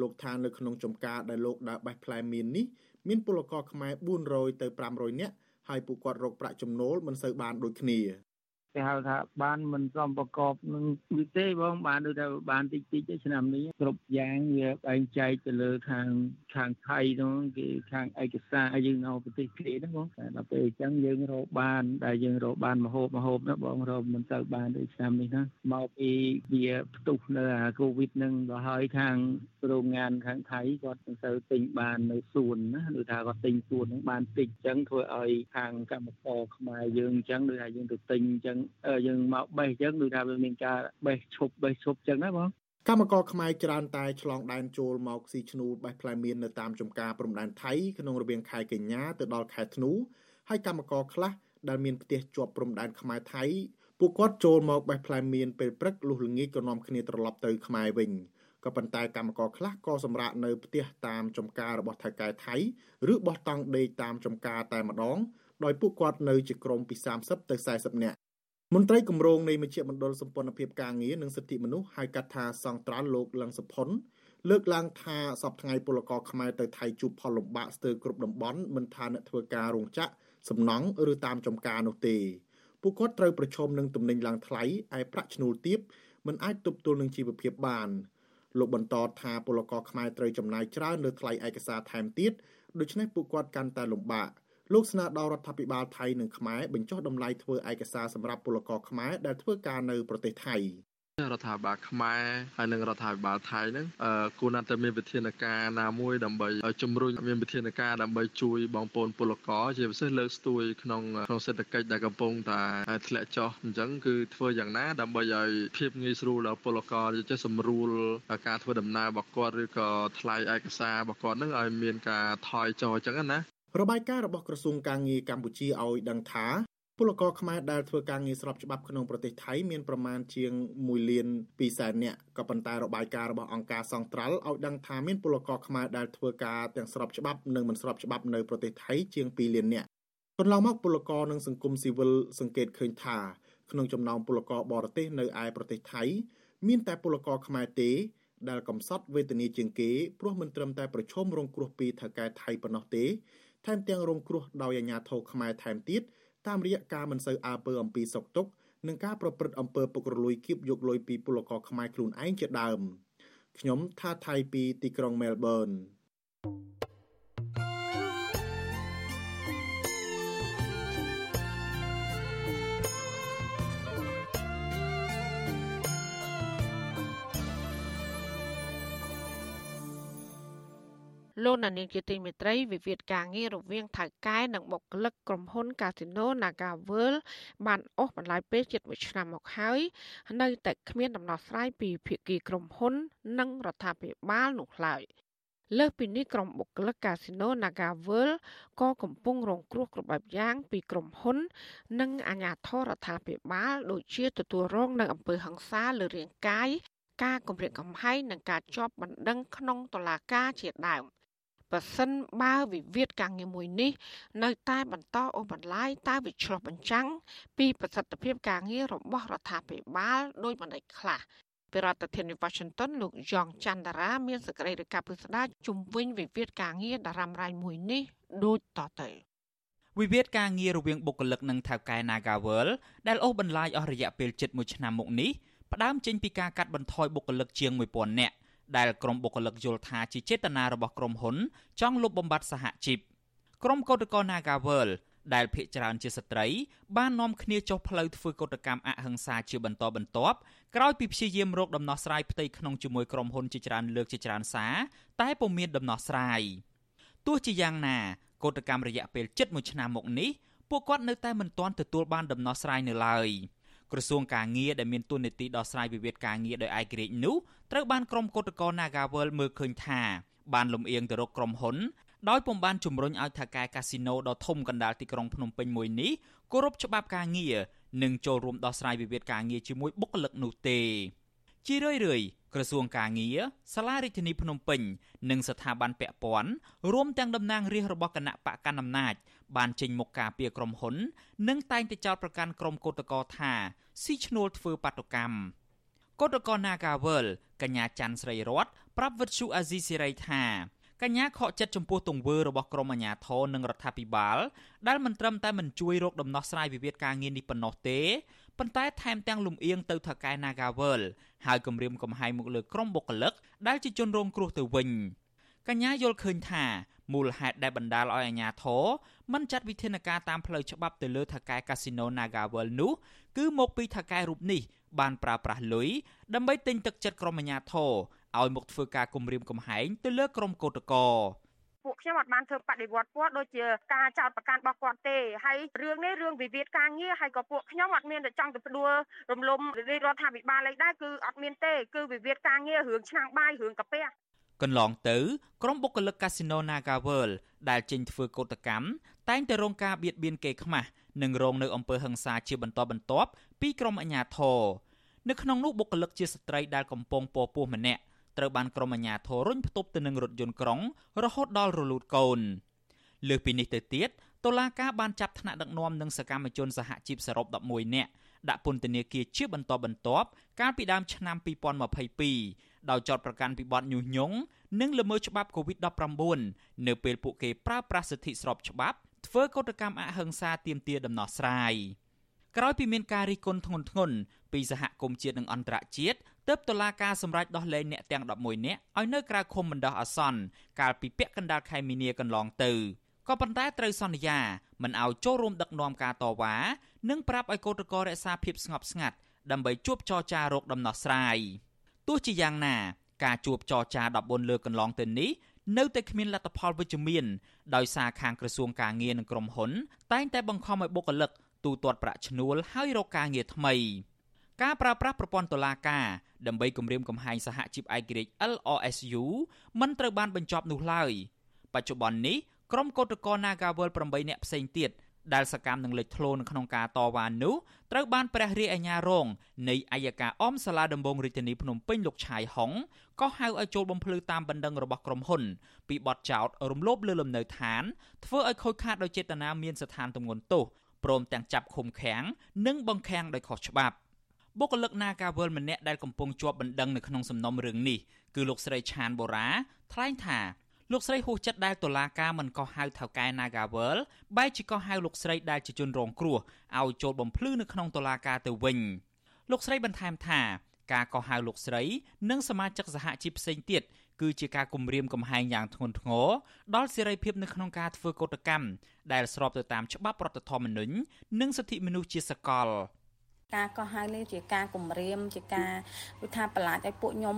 លោកថានៅក្នុងចំការដែលលោកដើរបេះផ្លែមៀននេះមានពលករខ្មែរ400ទៅ500នាក់ហើយពួកគាត់រកប្រាក់ចំណូលមិនសូវបានដូចគ្នា គេហៅថាបានមិនសមប្រកបនឹងវិទេបងបានដូចថាបានតិចតិចឆ្នាំនេះគ្រប់យ៉ាងវាបែងចែកទៅលើខាងខាងថៃហ្នឹងគេខាងឯកសារយើងនៅប្រទេសគេហ្នឹងបងតែដល់ពេលអញ្ចឹងយើងរកបានដែលយើងរកបានមហូបមហូបណាបងរកមិនទៅបានដូចឆ្នាំនេះណាមកពីវាផ្ទុះនៅអាកូវីដហ្នឹងដល់ហើយខាងរោងងานខាងថៃគាត់មិនទៅទិញបាននៅសួនណាដូចថាគាត់ទិញសួនហ្នឹងបានតិចអញ្ចឹងធ្វើឲ្យខាងកម្មករខ្មែរយើងអញ្ចឹងដូចថាយើងទៅទិញអញ្ចឹងយើងមកបេះអញ្ចឹងដូចថាវាមានការបេះឈប់បេះឈប់អញ្ចឹងណាបងកម្មករខ្មែរច្រើនតែឆ្លងដែនចូលមកស៊ីឈ្នួលបេះផ្លែមៀននៅតាមចំការព្រំដែនថៃក្នុងរវាងខែកញ្ញាទៅដល់ខែធ្នូហើយកម្មករខ្លះដែលមានផ្ទះជាប់ព្រំដែនខ្មែរថៃពួកគាត់ចូលមកបេះផ្លែមៀនពេលព្រឹកលុះល្ងាចក៏នាំគ្នាត្រឡប់ទៅខ្មែរវិញក៏ប៉ុន្តែកម្មករខ្លះក៏សម្រាកនៅផ្ទះតាមចំការរបស់ថៅកែថៃឬបោះតង់ដេកតាមចំការតែម្ដងដោយពួកគាត់នៅជាក្រុមពី30ទៅ40នាក់ មន្ត្រីគម្រោងនៃមជ្ឈមណ្ឌលសម្ព័ន្ធភាពការងារនិងសិទ្ធិមនុស្សហៅកាត់ថាសង្ត្រាល់លោកលឹងសុផុនលើកឡើងថាសប្តាហ៍ពលករខ្មែរទៅថៃជួបផលលំបាកស្ទើរគ្រប់តំបន់មិនថាអ្នកធ្វើការរោងចក្រសំណង់ឬតាមចំការនោះទេពពួកគាត់ត្រូវប្រឈមនឹងទំនិញឡើងថ្លៃឯប្រាក់ឈ្នួលទាបមិនអាចទប់ទល់នឹងជីវភាពបានលោកបន្តថាពលករខ្មែរត្រូវចំណាយច្រើនលើថ្លៃឯកសារថែមទៀតដូច្នេះពួកគាត់កាន់តែលំបាក លោកស្នើដល់រដ្ឋាភិបាលថៃនិងខ្មែរបញ្ចុះតម្លៃធ្វើឯកសារសម្រាប់ពលករខ្មែរដែលធ្វើការនៅប្រទេសថៃរដ្ឋាភិបាលខ្មែរហើយនិងរដ្ឋាភិបាលថៃហ្នឹងគួរណាស់តែមានវិធានការណាមួយដើម្បីជំរុញមានវិធានការដើម្បីជួយបងប្អូនពលករជាពិសេសលើកស្ទួយក្នុងក្នុងសេដ្ឋកិច្ចដែលកំពុងតែធ្លាក់ចុះអញ្ចឹងគឺធ្វើយ៉ាងណាដើម្បីឲ្យភាពងាយស្រួលដល់ពលករចេះសម្រួលការធ្វើដំណើររបស់គាត់ឬក៏ថ្លៃឯកសាររបស់គាត់ហ្នឹងឲ្យមានការថយចុះអញ្ចឹងណា របាយការណ៍របស់ក្រសួងការងារកម្ពុជាឲ្យដឹងថាពលករខ្មែរដែលធ្វើការងារស្របច្បាប់ក្នុងប្រទេសថៃមានប្រមាណជាង1លាន2សែននាក់ក៏ប៉ុន្តែរបាយការណ៍របស់អង្គការសង្ត្រាល់ឲ្យដឹងថាមានពលករខ្មែរដែលធ្វើការទាំងស្របច្បាប់និងមិនស្របច្បាប់នៅប្រទេសថៃជាង2លាននាក់កន្លងមកពលករនិងសង្គមស៊ីវិលសង្កេតឃើញថាក្នុងចំណោមពលករបរទេសនៅឯប្រទេសថៃ មានតែពលករខ្មែរទេដែលកំសត់វេទនាជាងគេព្រោះមិនត្រឹមតែប្រឈមរងគ្រោះពីថៅកែថៃប៉ុណ្ណោះទេ ថែមទាំងរងគ្រោះដោយអាជ្ញាធរខ្មែរថែមទៀតតាមរយៈការមិនសូវអើពើអំពីសុកទុកនិងការប្រព្រឹត្តអំពើពុករលួយគៀបយកលុយពីពលករខ្មែរខ្លួនឯងជាដើមខ្ញុំថាថៃពីទីក្រុងមែលប៊ន លោកណានីជាទីមេត្រីវិវាទការងាររវាងថៅកែនិងបុគ្គលិកក្រុមហ៊ុន Casino Naga World បានអស់បន្លាយពេលជិត1ឆ្នាំមកហើយនៅតែគ្មានដំណោះស្រាយពីភាគីក្រុមហ៊ុន និងរដ្ឋាភិបាលនោះឡើយលើសពីនេះក្រុមបុគ្គលិកកាស៊ីណូ Naga World ក៏កំពុងរងគ្រោះគ្រប់បែបយ៉ាងពីក្រុមហ៊ុន និងអាជ្ញាធររដ្ឋាភិបាលដូចជាទទួលរងនៅអំពើហិង្សាលើរាងកាយការគំរាមកំហែងនិងការជាប់បណ្ដឹងក្នុងតុលាការជាដើម បើសិនបើវិវាទការងារមួយនេះ នៅតែបន្តអូសបន្លាយតើវាឆ្លោះបញ្ចាំងពីប្រសិទ្ធភាពការងាររបស់រដ្ឋាភិបាលដោយបណ្ដេចខ្លះពីរដ្ឋធានី Washington លោកយ៉ងច័ន្ទរា មានសេចក្តីរាយការណ៍ពិស្ដារជំវិញវិវាទការងារតារ៉ាំរ៉ៃមួយនេះដូចតទៅវិវាទការងាររវាងបុគ្គលិកនិងថៅកែ Nagawal ដែលអូសបន្លាយអស់រយៈពេលជិត1ឆ្នាំមកនេះផ្ដើមចេញពីការកាត់បន្ថយបុគ្គលិកជាង1000នាក់ ដែលក្រុមបុគ្គលិកយល់ថាជាចេតនារបស់ក្រុមហ៊ុន ចង់លុបបំបាត់សហជីពក្រុមកោតក្រ Nagawal ដែលភ ieck ច្រើនជាស្ត្រី បាននាំគ្នាចុះផ្លូវធ្វើកោតកម្មអហិង្សាជាបន្តបន្ទាប់ក្រោយពីព្យាយាមរកដំណោះស្រាយផ្ទៃក្នុងជាមួយក្រុមហ៊ុនជាច្រើនលើកជាច្រើនសារតែពុំមានដំណោះស្រាយទោះជាយ៉ាងណាកោតកម្មរយៈពេលជិត1ឆ្នាំមកនេះពួកគាត់នៅតែមិនទាន់ទទួលបានដំណោះស្រាយនៅឡើយ។ ក្រសួងការងារដែលមានទួនាទីដោះស្រាយវិវាទការងារដោយឯករាជ្យនោះត្រូវបានក្រុមគឧតកោ Nagawal មើលឃើញថាបានលំអៀងទៅរកក្រុមហ៊ុនដោយពុំបានជំរុញឲ្យថៅកែកាស៊ីណូដ៏ធំកណ្ដាលទីក្រុងភ្នំពេញមួយនេះគោរពច្បាប់ការងារនិងចូលរួមដោះស្រាយវិវាទការងារជាមួយបុគ្គលិកនោះទេ ជារឿយរឿយក្រសួងការងារសាលារដ្ឋាភិបាលភ្នំពេញ និងស្ថាប័នពាក់ព័ន្ធរួមទាំងតំណាងរាស្ត្ររបស់គណៈបកកណ្ដាលអំណាចបានចេញមុខការពីក្រុមហ៊ុន និងតែងតែចោទប្រកាន់ក្រុមកោតក្រថាស៊ីឈ្នួលធ្វើបាតុកម្មកោតក្រ Nagawal កញ្ញាច័ន្ទស្រីរតប្រាប់វិទ្យុអាស៊ីសេរីថា កញ្ញាខកចិត្តចំពោះទង្វើរបស់ក្រមអាជ្ញាធរនិងរដ្ឋាភិបាលដែលមិនត្រឹមតែមិនជួយរកដំណោះស្រាយវិវាទការងារនេះប៉ុណ្ណោះទេប៉ុន្តែថែមទាំងលំអៀងទៅថកែ Nagawal ហើយគម្រាមកំហែងមកលើក្រុមបុគ្គលិកដែលជាជនរងគ្រោះទៅវិញកញ្ញាយល់ឃើញថាមូលហេតុដែលបណ្ដាលឲ្យអាជ្ញាធរមិនចាត់វិធានការតាមផ្លូវច្បាប់ទៅលើថកែកាស៊ីណូ Nagawal នោះគឺមកពីថកែរូបនេះបានប្រើប្រាស់លុយដើម្បីទិញទឹកចិត្តក្រុមអាជ្ញាធរ ឲ្យមកធ្វើការគំរាមកំហែងទៅលើក្រុមកោតក្រពួកខ្ញុំអត់បានធ្វើបដិវត្តគាត់ដូចជាការចោតប្រកាន់របស់គាត់ទេហើយរឿងនេះរឿងវិវាទការងារហើយក៏ពួកខ្ញុំអត់មានតែចង់ទៅផ្ដួលរំលំរដ្ឋាភិបាលអីដែរគឺអត់មានទេគឺវិវាទការងាររឿងឆ្នាំងបាយរឿងកាពះកន្លងទៅក្រុមបុគ្គលិកកាស៊ីណូ Naga World ដែលចេញធ្វើកោតកម្មតែងតែរងការបៀតបៀនគេខ្មាស់និងរងនៅអំពើហិង្សាជាបន្តបន្ទាប់ពីក្រុមអាជ្ញាធរនៅក្នុងនោះបុគ្គលិកជាស្ត្រីដែលកំពុងពពោះម្នាក់ ត្រូវបានក្រុមអាជ្ញាធររុញផ្ទប់ទៅនឹងរថយន្តក្រុង រហូតដល់រលូតកូនលើសពីនេះទៅទៀតតុលាការបានចាប់ថ្នាក់ដឹកនាំនិងសកម្មជនសហជីពសរុប11នាក់ដាក់ពន្ធនាគារជាបន្តបន្ទាប់កាលពីដើមឆ្នាំ2022ដោយចោទប្រកាន់ពីបទញុះញង់និងល្មើសច្បាប់ COVID-19 នៅពេលពួកគេប្រើប្រាស់សិទ្ធិស្របច្បាប់ធ្វើកោតកម្មអហិង្សាទាមទារដំណោះស្រាយក្រោយពីមានការរិះគន់ធ្ងន់ធ្ងរពីសហគមន៍ជាតិនិងអន្តរជាតិ ទើបតុលាការសម្រេចដោះលែងអ្នកទាំង11នាក់ឲ្យនៅក្រៅឃុំបណ្ដោះអាសន្នកាលពីពាក់កណ្ដាលខែមីនាកន្លងទៅក៏ប៉ុន្តែត្រូវសន្យាមិនឲ្យចូលរួមដឹកនាំការតវ៉ានិងប្រាប់ឲ្យកោតក្ររក្សាភាពស្ងប់ស្ងាត់ដើម្បីជួបចរចាររកដំណោះស្រាយទោះជាយ៉ាងណា ការជួបចរចា14លើកកន្លងទៅនេះនៅតែគ្មានលទ្ធផលវិជ្ជមានដោយសារខាងក្រសួងការងារនិងក្រុមហ៊ុន តែងតែបង្ខំឲ្យបុគ្គលិកទូទាត់ប្រាក់ឈ្នួលហើយរកការងារថ្មី ការប្រើប្រាស់ប្រព័ន្ធតុលាការដើម្បីគម្រាមកំហែងសហជីពឯករាជ្យ LRSU មិនត្រូវបានបញ្ចប់នោះឡើយបច្ចុប្បន្ននេះក្រុមកោតក្រ Nagawal 8នាក់ផ្សេងទៀតដែលសកម្មនឹងលេចធ្លោនៅក្នុងការតវ៉ានោះត្រូវបានព្រះរាជអាជ្ញារងនៃអัยការអមសាលាដំបងរាជធានីភ្នំពេញលោកឆាយហុងក៏ហៅឲ្យចូលបំភ្លឺតាមបណ្ដឹងរបស់ក្រុមហ៊ុនពីបទចោទរំលោភលើលំនៅឋានធ្វើឲ្យខូចខាតដោយចេតនាមានស្ថានទម្ងន់ទោសព្រមទាំងចាប់ឃុំឃាំងនិងបង្ខាំងដោយខុសច្បាប់ បុគ្គលិក Nagawal ម្នាក់ដែលកំពុងជាប់បណ្ដឹងនៅក្នុងសំណុំរឿងនេះគឺលោកស្រីឆានបូរ៉ាថ្លែងថាលោកស្រីហួសចិត្តដែលតុលាការមិនកោះហៅថៅកែ Nagawal បែរជាកោះហៅលោកស្រីដែលជាជនរងគ្រោះឲ្យចូលបំភ្លឺនៅក្នុងតុលាការទៅវិញលោកស្រីបន្ថែមថាការកោះហៅលោកស្រី និងសមាជិកសហជីពផ្សេងទៀតគឺជាការគំរាមកំហែងយ៉ាងធ្ងន់ធ្ងរដល់សេរីភាពនៅក្នុងការធ្វើកោតកម្មដែលស្របទៅតាមច្បាប់រដ្ឋធម្មនុញ្ញនិងសិទ្ធិមនុស្សជាសកល ការកោះហៅនេះជាការគំរាមជាការវិថាប្រឡាចឲ្យពួកខ្ញុំ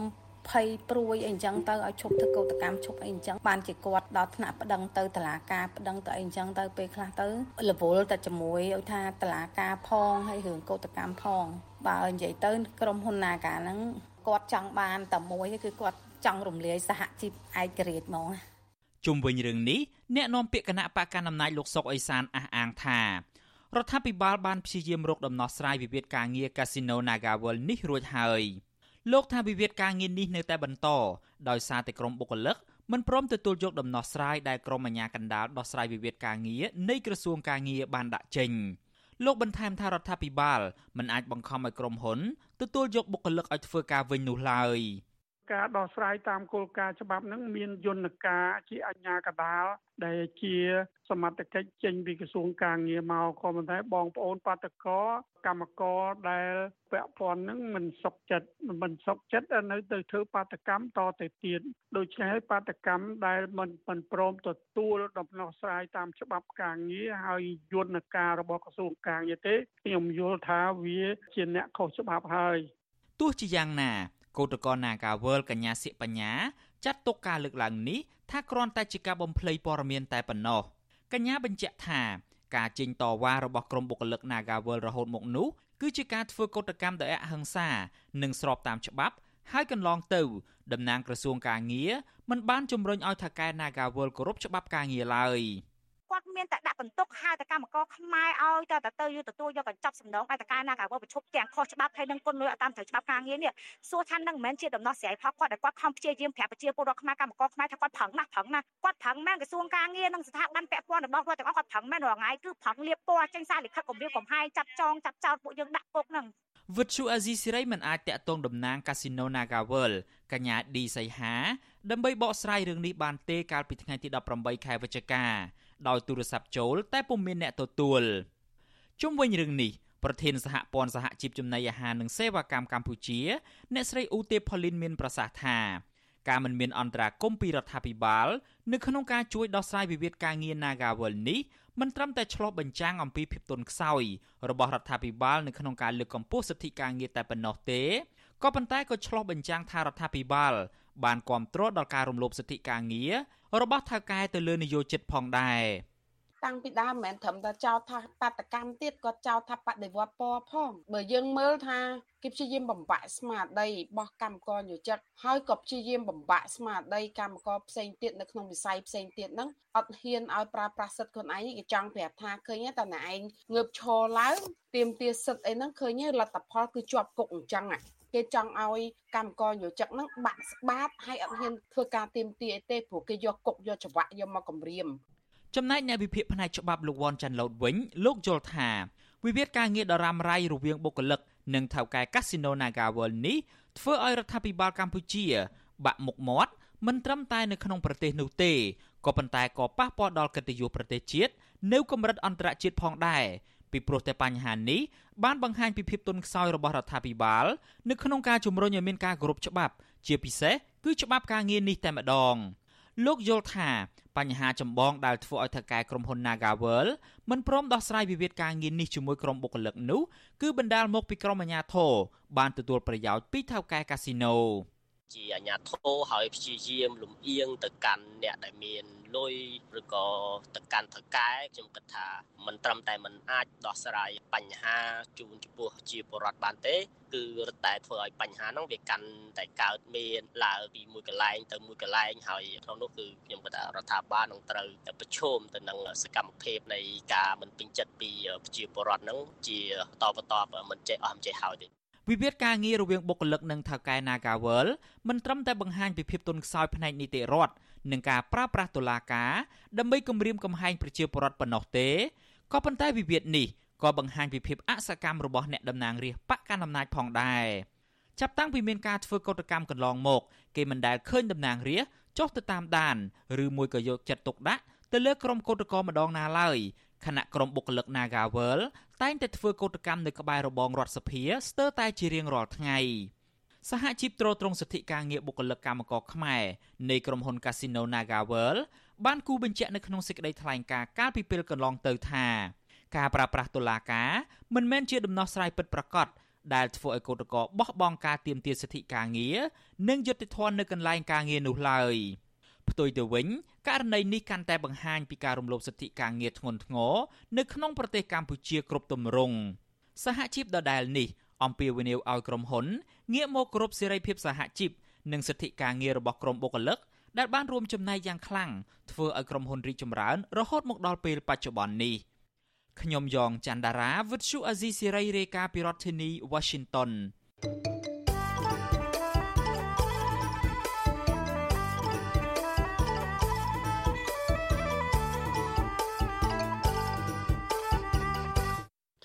ភ័យព្រួយអីចឹងទៅឲ្យឈប់ធ្វើកោតកម្មឈប់អីចឹងបានជាគាត់ដល់ថ្នាក់ប្តឹងទៅតុលាការប្តឹងទៅអីចឹងទៅពេលខ្លះទៅរវល់តែជាមួយឲ្យថាតុលាការផងហើយរឿងកោតកម្មផងបើនិយាយទៅក្រុមហ៊ុននាការហ្នឹងគាត់ចង់បានតែមួយគឺគាត់ចង់រំលាយសហជីពឯករាជ្យហ្មងជុំវិញរឿងនេះអ្នកនាំពាក្យគណៈបកកណ្ដាលអំណាចលោកសុកអេសានអះអាងថា រដ្ឋាភិបាលបានព្យាយាមរកដំណោះស្រាយវិវាទការងារកាស៊ីណូ Nagawal នេះរួចហើយលោកថាវិវាទការងារនេះនៅតែបន្តដោយសារតែក្រុមបុគ្គលិកមិនព្រមទទួលយកដំណោះស្រាយដែលក្រុមអាជ្ញាកណ្ដាលដោះស្រាយវិវាទការងារនៃក្រសួងការងារបានដាក់ចេញលោកបន្ថែមថារដ្ឋាភិបាលមិនអាចបង្ខំឲ្យក្រុមហ៊ុនទទួលយកបុគ្គលិកឲ្យធ្វើការវិញនោះឡើយ។ ការដោះស្រាយតាមគោលការណ៍ច្បាប់ហ្នឹងមានយន្តការជាអញ្ញាកដាលដែលជាសមត្ថកិច្ចចេញពីក្រសួងការងារមកក៏ប៉ុន្តែបងប្អូនបាតកោកម្មករដែលពាក់ព័ន្ធហ្នឹងមិនសុខចិត្តមិនសុខចិត្តនៅទៅធ្វើបាតកម្មតទៅទៀតដូច្នេះហើយបាតកម្មដែលមិនមិនព្រមទទួលដំណោះស្រាយតាមច្បាប់ការងារហើយយន្តការរបស់ក្រសួងការងារទេខ្ញុំយល់ថាវាជាអ្នកខុសច្បាប់ហើយទោះជាយ៉ាងណា គឧតកោនាការវើលកញ្ញាសិបញ្ញាចាត់ទុកការលើកឡើងនេះថាគ្រាន់តែជាការបំភ្លៃព័ត៌មានតែប៉ុណ្ណោះកញ្ញាបញ្ជាក់ថាការចេញតវ៉ារបស់ក្រុមបុគ្គលិក Nagawal រហូតមកនោះគឺជាការធ្វើកុតកម្មដោយអហិង្សានិងស្របតាមច្បាប់ ហើយកន្លងទៅតំណាងក្រសួងការងារមិនបានជំរុញឲ្យថៅកែ Nagawal គោរពច្បាប់ការងារឡើយ។ គាត់មានតែដាក់បន្ទុកហៅតែកម្មករខ្មែរឲ្យតែទៅយកទទួលយកកញ្ចប់សំណងឲ្យតការណាការប្រជុំទាំងខុសច្បាប់ហើយនឹងគុណលុយអត់តាមត្រូវច្បាប់ការងារនេះសួរថានឹងមិនមែនជាដំណោះស្រាយផលគាត់ដែលគាត់ខំព្យាយាមប្រាប់ប្រជាពលរដ្ឋខ្មែរកម្មករខ្មែរថាគាត់ប្រឹងណាស់ប្រឹងណាស់គាត់ប្រឹងមែនក្រសួងការងារនិងស្ថាប័នពាក់ព័ន្ធរបស់គាត់ទាំងអស់គាត់ប្រឹងមែនរាល់ថ្ងៃគឺប្រឹងលៀបពណ៌ចេញសារលិខិតគម្រាមកំហែងចាប់ចងចាប់ចោតពួកយើងដាក់គុកហ្នឹងវិទ្យុអាស៊ីសេរីមិនអាចតាក់ទងតំណាងកាស៊ីណូ Nagawal កញ្ញាឌីសីហាដើម្បីបកស្រាយរឿងនេះបានទេកាលពីថ្ងៃទី18ខែវិច្ឆិកា ដោយទូរស័ព្ទចូលតែពុំមានអ្នកទទួលជុំវិញរឿងនេះប្រធានសហព័ន្ធសហជីពចំណីអាហារនិងសេវាកម្មកម្ពុជា អ្នកស្រីឧទេផូលីនមានប្រសាសន៍ថាការមិនមានអន្តរាគមពីរដ្ឋាភិបាល នៅក្នុងការជួយដោះស្រាយវិវាទការងារ Nagawal នេះមិនត្រឹមតែឆ្លុះបញ្ចាំងអំពីភាពទន់ខ្សោយរបស់រដ្ឋាភិបាលនៅក្នុងការលើកកម្ពស់សិទ្ធិការងារតែប៉ុណ្ណោះទេក៏ប៉ុន្តែក៏ឆ្លុះបញ្ចាំងថារដ្ឋាភិបាល បានគ្រប់គ្រងដល់ការរំលោភសិទ្ធិការងារ របស់ថៅកែទៅលើនយោជិតផងដែរតាំងពីដើមមិនមែនត្រឹមតែចោទថាបាតកម្មទៀតក៏ចោទថាបដិវត្តពណ៌ផងបើយើងមើលថាគេព្យាយាមបំបាក់ស្មារតីរបស់កម្មករយោជិតហើយក៏ព្យាយាមបំបាក់ស្មារតីកម្មករផ្សេងទៀតនៅក្នុងវិស័យផ្សេងទៀតហ្នឹងអត់ហ៊ានឲ្យប្រើប្រាស់សិទ្ធិខ្លួនឯងគេចង់ប្រាប់ថាឃើញតែណែឯងងើបឈរឡើងទៀមទាសិទ្ធិអីហ្នឹងឃើញលទ្ធផលគឺជាប់គុកអញ្ចឹង គេចង់ឲ្យកម្មករយោជិកហ្នឹងបាក់ស្បាតហើយអត់ហ៊ានធ្វើការទៀមទាអីទេព្រោះគេយកគុកយកច្បាក់យកមកគម្រាមចំណែកអ្នកវិភាគផ្នែកច្បាប់លោកវ៉ាន់ចាន់ឡូតវិញលោកយល់ថាវិវាទការងារដ៏រ៉ាំរ៉ៃរវាងបុគ្គលិកនិងថៅកែកាស៊ីណូ Naga World នេះធ្វើឲ្យរដ្ឋាភិបាលកម្ពុជា បាក់មុខមាត់មិនត្រឹមតែនៅក្នុងប្រទេសនោះទេក៏ប៉ុន្តែក៏ប៉ះពាល់ដល់កិត្តិយសប្រទេសជាតិនៅកម្រិតអន្តរជាតិផងដែរ ពីព្រោះតែបញ្ហានេះបានបង្ហាញពីភាពទន់ខ្សោយរបស់រដ្ឋាភិបាលនៅក្នុងការជំរុញឲ្យមានការគោរពច្បាប់ ជាពិសេសគឺច្បាប់ការងារនេះតែម្ដងលោកយល់ថាបញ្ហាចម្បងដែលធ្វើឲ្យថៅកែក្រុមហ៊ុន Nagavel មិនព្រមដោះស្រាយវិវាទការងារនេះជាមួយក្រុមបុគ្គលិកនោះគឺបណ្ដាលមកពីក្រុមអាជ្ញាធរបានទទួលប្រយោជន៍ពីថៅកែកាស៊ីណូជាអាញាធរហើយព្យាយាមលំអៀងទៅកាន់អ្នកដែលមាន លុយឬក៏ទៅកាន់ថៅកែខ្ញុំគិតថាมันត្រឹមតែมันអាចដោះស្រាយបញ្ហាជូនចំពោះជាពលរដ្ឋបានទេ គឺរឹតតែធ្វើឲ្យបញ្ហាហ្នឹងវាកាន់តែកើតមានឡើងពីមួយកន្លែងទៅមួយកន្លែងហើយក្នុងនោះគឺខ្ញុំគិតថារដ្ឋាភិបាលនឹងត្រូវតែប្រឈមទៅនឹងសកម្មភាពនៃការមិនពេញចិត្តពីប្រជាពលរដ្ឋហ្នឹងជាតបតបមិនចេះអស់មិនចេះហើយទេវិវាទការងាររវាងបុគ្គលិកនិងថៅកែ Nagawal មិនត្រឹមតែបង្ហាញពីភាពទន់ខ្សោយផ្នែកនីតិរដ្ឋ និងការប្រើប្រាស់តុលាការដើម្បីគំរាមកំហែងប្រជាពលរដ្ឋប៉ុណ្ណោះទេក៏ប៉ុន្តែវិវាទនេះក៏បង្ហាញពីភាពអសកម្មរបស់អ្នកតំណាងរាស្ត្របកកណ្ដាលអំណាចផងដែរចាប់តាំងពីមានការធ្វើកោតកម្មកន្លងមក គេមិនដែលឃើញតំណាងរាស្ត្រចុះទៅតាមដាន ឬមួយក៏យកចិត្តទុកដាក់ទៅលើក្រុមកោតក្រម្ដងណាឡើយខណៈក្រុមបុគ្គលិក Nagawal តែងតែធ្វើកោតកម្មនៅក្បែររបងរដ្ឋសភាស្ទើរតែជារៀងរាល់ថ្ងៃ សហជីពត្រួតត្រងសិទ្ធិការងារបុគ្គលិកកម្មករខ្មែរនៃក្រុមហ៊ុន Casino Nagawal បានគូបញ្ជាក់នៅក្នុងសេចក្តីថ្លែងការណ៍កាលពីពេលកន្លងទៅថាការប្រើប្រាស់តុលាការមិនមែនជាដំណោះស្រាយពិតប្រាកដដែលធ្វើឲ្យកោតករបោះបង់ការទាមទារសិទ្ធិការងារនិងយុត្តិធម៌នៅកន្លែងការងារនោះឡើយផ្ទុយទៅវិញករណីនេះកាន់តែបង្ហាញពីការរំលោភសិទ្ធិការងារធ្ងន់ធ្ងរនៅក្នុងប្រទេសកម្ពុជាគ្រប់ទម្រង់សហជីពដដែលនេះ អំពាវនាវឲ្យក្រុមហ៊ុនងាកមកគោរពសេរីភាពសហជីពនិងសិទ្ធិការងាររបស់ក្រុមបុគ្គលិកដែលបានរួមចំណែកយ៉ាងខ្លាំងធ្វើឲ្យក្រុមហ៊ុនរីកចម្រើនរហូតមកដល់ពេលបច្ចុប្បន្ននេះខ្ញុំយ៉ងច័ន្ទដារាវិទ្យុអាស៊ីសេរីរាយការណ៍ពីរដ្ឋធានី Washington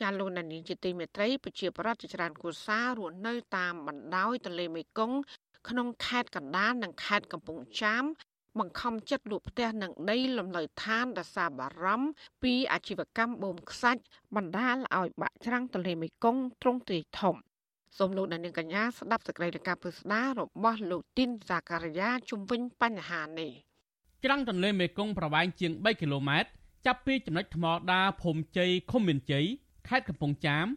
ចាលោកនានីជាទីមេត្រីប្រជាប្រដ្ឋជាច្រើនគូសាររស់នៅតាមបណ្ដោយទន្លេមេគង្គក្នុងខេត្តកណ្ដាលនិងខេត្តកំពង់ចាមបង្ខំចិត្តលក់ផ្ទះនិងដីលំនៅឋានដសាបារម្ភពីអាជីវកម្មបូមខ្សាច់បណ្ដាលឲ្យបាក់ច្រាំងទន្លេមេគង្គទ្រង់ទ្រាយធំសូមលោកអ្នកនាងកញ្ញាស្ដាប់សេចក្តីរាយការណ៍ពិស្ដាររបស់លោកទីនសាការីយ៉ាជំវិញបញ្ហានេះច្រាំងទន្លេមេគង្គប្រវែងជាង3គីឡូម៉ែត្រចាប់ពីចំណុចថ្មដាភូមិជ័យឃុំមានជ័យ ខេត្តកំពង់ចាម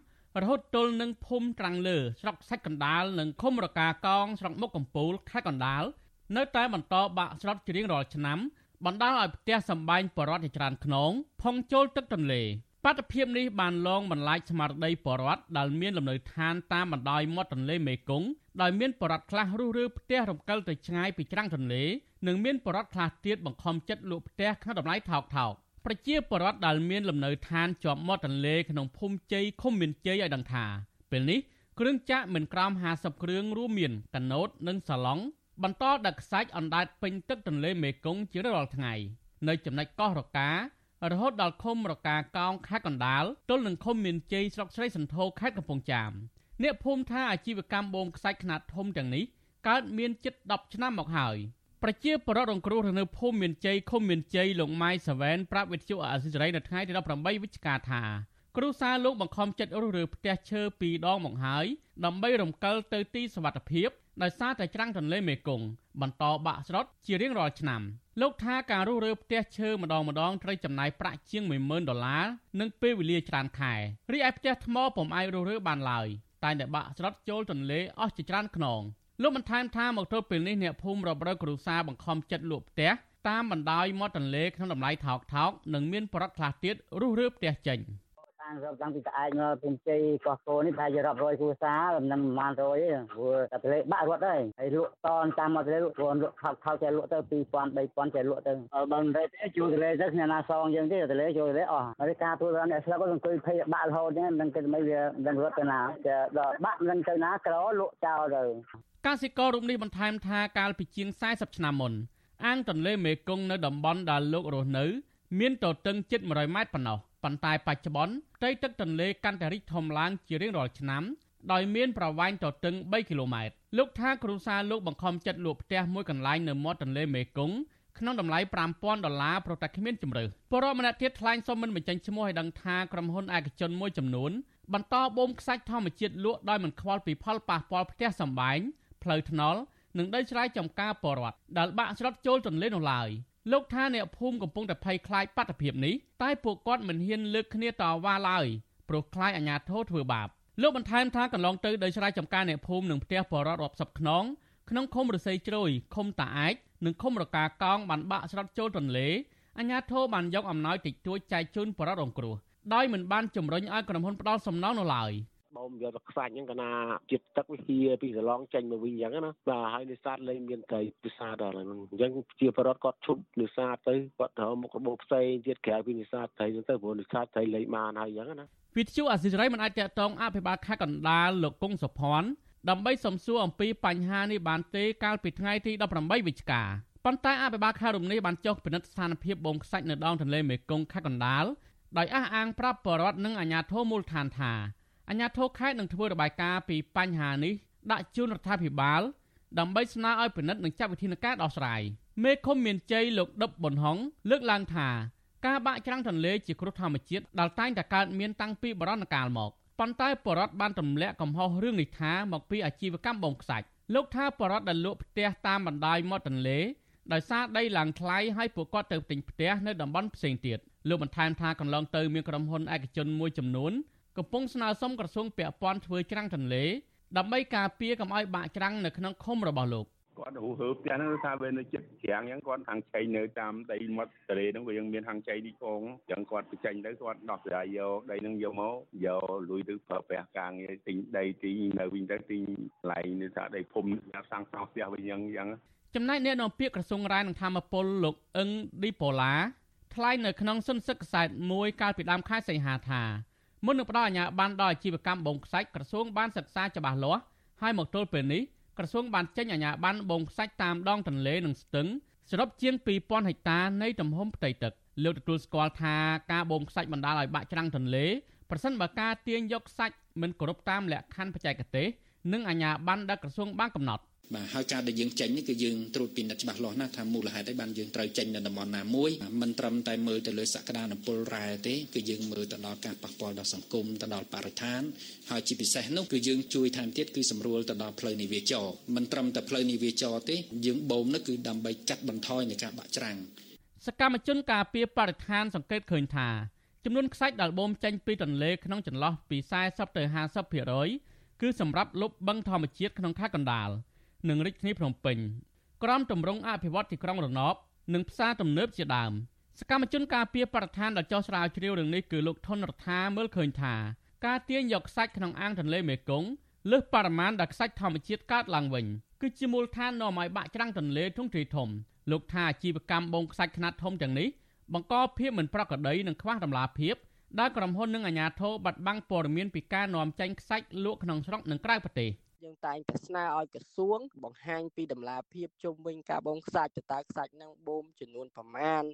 រហូតទល់នឹងភូមិត្រាំងលើស្រុកសាច់កណ្ដាលនិងឃុំរកាកងស្រុកមុខកំពូលខេត្តកណ្ដាលនៅតែបន្តបាក់ស្រុតជារៀងរាល់ឆ្នាំបណ្ដាលឲ្យផ្ទះសម្បែងបរដ្ឋជាច្រើនខ្នងផុងចូលទឹកទន្លេបាតុភិបនេះបានលងបន្លាចស្មារតីបរដ្ឋដែលមានលំនៅឋានតាមបណ្ដោយមាត់ទន្លេមេគង្គដោយមានបរដ្ឋខ្លះរុះរើផ្ទះរំកិលទៅឆ្ងាយពីច្រាំងទន្លេនិងមានបរដ្ឋខ្លះទៀតបង្ខំចិត្តលក់ផ្ទះក្នុងតម្លៃថោកថោក ប្រជាពលរដ្ឋដែលមានលំនៅឋានជាប់មាត់ទន្លេក្នុងភូមិជ័យឃុំមានជ័យឲ្យដឹងថាពេលនេះគ្រឿងចាក់មិនក្រោម50គ្រឿងរួមមានកណូតនិងសាឡុងបន្តដឹកខ្សាច់អណ្ដែតពេញទឹកទន្លេមេគង្គជារាល់ថ្ងៃនៅចំណុចកោះរការហូតដល់ឃុំរកាកោងខេត្តកណ្ដាលទល់នឹងឃុំមានជ័យស្រុកស្រីសន្ធោខេត្តកំពង់ចាមអ្នកភូមិថាអាជីវកម្មបូមខ្សាច់ខ្នាតធំទាំងនេះកើតមានជិត10ឆ្នាំមកហើយ ប្រជាពលរដ្ឋរងគ្រោះនៅភូមិមានជ័យឃុំមានជ័យលោកម៉ៃសាវែនប្រាប់វិទ្យុអាស៊ីសេរីនៅថ្ងៃទី18វិច្ឆិកាថាគ្រូសាលោកបង្ខំចិត្តរុះរើផ្ទះឈើពីរដងមកហើយដើម្បីរំកិលទៅទីសវត្ថភាពដោយសារតែច្រាំងទន្លេមេគង្គបន្តបាក់ស្រុតជារៀងរាល់ឆ្នាំលោកថាការរុះរើផ្ទះឈើម្ដងម្ដងត្រូវចំណាយប្រាក់ជាង10000ដុល្លារនិងពេលវេលាច្រើនខែរីឯផ្ទះថ្មពុំអាចរុះរើបានឡើយតែតែបាក់ស្រុតចូលទន្លេអស់ជាច្រើនខ្នង លោកបន្ថែមថាមកទល់ពេលនេះអ្នកភូមិរាប់រយគ្រួសារបង្ខំចិត្តលក់ផ្ទះតាមបណ្ដោយមាត់ទន្លេក្នុងតម្លៃថោកថោកនិងមានប្រដ្ឋខ្លះទៀតរុះរើផ្ទះចេញ។តាំងតាំងពីក្អែកមកពុំជ័យកោះកោនេះប្រហែលជារាប់រយគ្រួសារមិនប្រហែលរយទេព្រោះតែទលេបាក់រត់ហើយហើយលក់តនតាមមកទលេលក់ព្រោះលក់ថោកថោកចេះលក់ទៅ2000 3000ចេះលក់ទៅបើមិនទេជួយទលេទៅគ្នាណាសងយើងទេទលេជួយទលេអស់ហើយការធ្វើដល់អ្នកស្លាប់ក៏អង្គុយភ័យបាក់រហូតហ្នឹងនឹងគេមិនវានឹងរត់ទៅណាដល់បាក់នឹងទៅណាក្រលក់ចោលទៅ កសិកររូបនេះបន្ថែមថាកាលពីជាង40ឆ្នាំមុនអាងទន្លេមេគង្គនៅតំបន់ដែលលោករស់នៅ មានទទឹងជិត100ម៉ែត្រប៉ុណ្ណោះប៉ុន្តែបច្ចុប្បន្នផ្ទៃទឹកទន្លេកាន់តែរីកធំឡើងជារៀងរាល់ឆ្នាំដោយមានប្រវែងទទឹង3គីឡូម៉ែត្រលោកថាគ្រួសារលោកបង្ខំចិត្តលក់ផ្ទះមួយកន្លែងនៅមាត់ទន្លេមេគង្គក្នុងតម្លៃ5000ដុល្លារប្រតែគ្មានជំរើសពលរដ្ឋម្នាក់ទៀតថ្លែងសុំមិនបញ្ចេញឈ្មោះឲ្យដឹងថាក្រុមហ៊ុនឯកជនមួយចំនួនបន្តបូមខ្សាច់ធម្មជាតិលក់ដោយមិនខ្វល់ពីផលប៉ះពាល់ផ្ទះសម្បែង ផ្លូវថ្នល់និងដីស្រែចម្ការពលរដ្ឋដែលបាក់ស្រុតចូលទន្លេនោះឡើយលោកថាអ្នកភូមិកំពុងតែភ័យខ្លាចបាតុភិបនេះតែពួកគាត់មិនហ៊ានលើកគ្នាតវ៉ាឡើយព្រោះខ្លាចអាជ្ញាធរធ្វើបាបលោកបន្ថែមថាកន្លងទៅដោយស្រែចម្ការអ្នកភូមិនិងផ្ទះបរតរាប់សិបខ្នងក្នុងឃុំរស័យជ្រោយឃុំតាអាចនិងឃុំរកាកោងបានបាក់ស្រុតចូលទន្លេអាជ្ញាធរបានយកអំណោយតិចតួចចែកជូនបរតរងគ្រោះដោយមិនបានជំរុញឲ្យក្រុមហ៊ុនផ្ដាល់សំណងនោះឡើយ បូមយកទៅខ្វាច់ហ្នឹងកណាជាតិទឹកវាហៀពីសឡងចេញមកវិញអញ្ចឹងណាបាទហើយនេសាទលែងមានត្រីនេសាទដល់ហ្នឹងអញ្ចឹងជាបរដ្ឋគាត់ឈប់នេសាទទៅគាត់ត្រូវមុខរបរផ្សេងទៀតក្រៅពីនេសាទត្រីហ្នឹងទៅព្រោះនេសាទត្រីលែងបានហើយអញ្ចឹងណាវិទ្យុអាស៊ីសេរីមិនអាចតតងអភិបាលខេត្តកណ្ដាលលោកគង់សុភ័ណ្ឌដើម្បីសំសួរអំពីបញ្ហានេះបានទេកាលពីថ្ងៃទី18វិច្ឆិកាប៉ុន្តែអភិបាលខេត្តរំនេះបានចុះពិនិត្យស្ថានភាពបូមខ្សាច់នៅដងទន្លេមេគង្គខេត្តកណ្ដាលដោយអះអាងប្រាប់បរដ្ឋនិងអាជ្ញាធរមូលដ្ឋានថា អាជ្ញាធរខេត្តនឹងធ្វើរបាយការណ៍ពីបញ្ហានេះដាក់ជូនរដ្ឋាភិបាលដើម្បីស្នើឲ្យពិនិត្យនិងចាត់វិធានការដោះស្រាយមេឃុំមានជ័យលោកដុបប៊ុនហុងលើកឡើងថាការបាក់ច្រាំងទន្លេជាគ្រោះធម្មជាតិដែលតែងតែកើតមានតាំងពីបុរាណកាលមកប៉ុន្តែបរដ្ឋបានទម្លាក់កំហុសរឿងនេះថាមកពីអាជីវកម្មបងខ្សាច់លោកថាបរដ្ឋដែលលក់ផ្ទះតាមបណ្ដោយមាត់ទន្លេដោយសារដីឡើងថ្លៃហើយពួកគាត់ទៅទិញផ្ទះនៅតំបន់ផ្សេងទៀតលោកបន្ថែមថាកន្លងទៅមានក្រុមហ៊ុនឯកជនមួយចំនួន កំពុងស្នើសុំក្រសួងពាក់ព័ន្ធធ្វើច្រាំងទន្លេដើម្បីការពារកុំឲ្យបាក់ច្រាំងនៅក្នុងឃុំរបស់លោកគាត់ហូហើផ្ទះហ្នឹងថាវានៅចិត្តច្រាំងអញ្ចឹងគាត់ហាងឆៃនៅតាមដីមាត់ទន្លេហ្នឹងវាยังមានហាងឆៃនេះផងអញ្ចឹងគាត់បញ្ចេញទៅគាត់ដោះស្រាយយកដីហ្នឹងយកមកយកលុយទៅប្រើប្រាស់ការងារទិញដីទីនៅវិញទៅទិញកន្លែងនេះថាដីភូមិសាងសង់ផ្ទះវិញអញ្ចឹងចំណែកអ្នកនាំពាក្យក្រសួងរាយនឹងធម្មពលលោកអឹងឌីប៉ូឡាថ្លែងនៅក្នុងសុនសឹកខ្សែតមួយកាលពីដើមខែសីហាថា មុននឹងផ្ដល់អាជ្ញាប័ណ្ណដល់អាជីវកម្មបងខ្សាច់ក្រសួងបានសិក្សាច្បាស់លាស់ហើយមកទល់ពេលនេះក្រសួងបានចេញអាជ្ញាប័ណ្ណបងខ្សាច់តាមដងទន្លេនិងស្ទឹងសរុបជាង2000ហិកតានៃទំហំផ្ទៃទឹកលោកទទួលស្គាល់ថាការបងខ្សាច់បណ្ដាលឲ្យបាក់ច្រាំងទន្លេប្រសិនបើការទាញយកខ្សាច់មិនគោរពតាមលក្ខខណ្ឌបច្ចេកទេសនិងអាជ្ញាប័ណ្ណដែលក្រសួងបានកំណត់ បាទហើយការដែលយើងចេញនេះគឺយើងត្រួតពិនិត្យច្បាស់លាស់ណាស់ថាមូលហេតុអីបានយើងត្រូវចេញនៅតំបន់ណាមួយមិនត្រឹមតែមើលទៅលើសក្តានុពលរ៉ែទេគឺយើងមើលទៅដល់ការប៉ះពាល់ដល់សង្គមទៅដល់បរិស្ថានហើយជាពិសេសនោះគឺយើងជួយថែមទៀតគឺសម្រួលទៅដល់ផ្លូវនាវាចរមិនត្រឹមតែផ្លូវនាវាចរទេយើងបូមនោះគឺដើម្បីកាត់បន្ថយនៃការបាក់ច្រាំងសកម្មជនការពារបរិស្ថានសង្កេតឃើញថាចំនួនខ្សាច់ដែលបូមចេញពីទន្លេក្នុងចន្លោះពី40ទៅ50%គឺសម្រាប់លុបបឹងធម្មជាតិក្នុងខេត្តកណ្ដាល និងរាជធានីភ្នំពេញក្រមតម្រង់អភិវឌ្ឍទីក្រុងរណបនិងផ្សារទំនើបជាដើមសកម្មជនការពារបរិស្ថានដែលចោះស្រាវជ្រាវរឿងនេះគឺលោកថនរដ្ឋាមើលឃើញថាការទាញយកខ្សាច់ក្នុងអាងទន្លេមេគង្គលើសបរិមាណដែលខ្សាច់ធម្មជាតិកើតឡើងវិញគឺជាមូលដ្ឋាននាំឲ្យបាក់ច្រាំងទន្លេធំទ្រាយធំលោកថាអាជីវកម្មបងខ្សាច់ខ្នាតធំទាំងនេះបង្កភាពមិនប្រក្រតីនិងខ្វះតម្លាភាពដែលក្រុមហ៊ុននិងអាជ្ញាធរបាត់បង់ព័ត៌មានពីការនាំចេញខ្សាច់លក់ក្នុងស្រុកនិងក្រៅប្រទេស។ យើងតែងតែស្នើឲ្យក្រសួង បង្ហាញពីតម្លាភាពជុំវិញការបូមខ្សាច់តើតើខ្សាច់នឹងបូមចំនួនប្រមាណ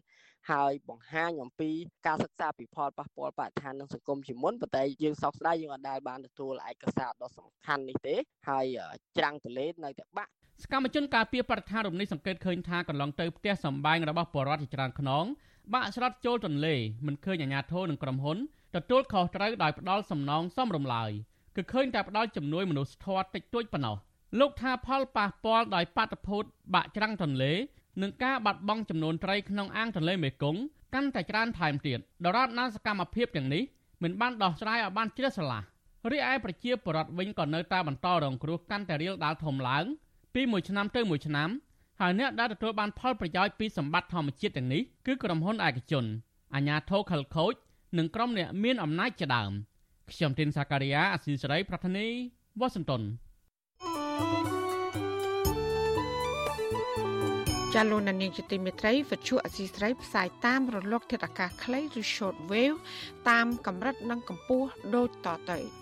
ហើយបង្ហាញអំពីការសិក្សាពីផលប៉ះពាល់បរិស្ថាននិងសង្គមជាមុនប៉ុន្តែយើងសោកស្ដាយយើងអាចដែលបានទទួលឯកសារដ៏សំខាន់នេះទេហើយច្រាំងទលេនៅតែបាក់សកម្មជនការពារបរិស្ថានរំនេះសង្កេតឃើញថាកន្លងទៅផ្ទះសម្បែងរបស់បរដ្ឋជាច្រើនខ្នងបាក់ស្រុតចូលទន្លេមិនឃើញអាជ្ញាធរនិងក្រុមហ៊ុនទទួលខុសត្រូវដោយផ្ដាល់សំណងសមរម្លើយ គឺឃើញតែផ្ដល់ជំនួយមនុស្សធម៌តិចតួចប៉ុណ្ណោះលោកថាផលប៉ះពាល់ដោយបាតុភូតបាក់ច្រាំងទន្លេនិងការបាត់បង់ចំនួនត្រីក្នុងអាងទន្លេមេគង្គកាន់តែច្រើនថែមទៀតដរាបណាសកម្មភាពទាំងនេះមិនបានដោះស្រាយឲ្យបានជ្រះស្រឡះរីឯប្រជាពលរដ្ឋវិញក៏នៅតែបន្តរងគ្រោះកាន់តែរៀលដាលធំឡើងពីមួយឆ្នាំទៅមួយឆ្នាំហើយអ្នកដែលទទួលបានផលប្រយោជន៍ពីសម្បត្តិធម្មជាតិទាំងនេះគឺក្រុមហ៊ុនឯកជនអាជ្ញាធរខលខូចនិងក្រុមអ្នកមានអំណាចជាដើម។ ខ្ញុំទីនសាការីយ៉ាអស៊ីសេរី ប្រធានីវ៉ាស៊ីនតោនចាលោកនាងជាទីមេត្រីវិទ្យុអសីស្រីផ្សាយតាមរលកធាតុអាកាសខ្លីឬ short wave តាមកម្រិតនិងកម្ពស់ដូចតទៅ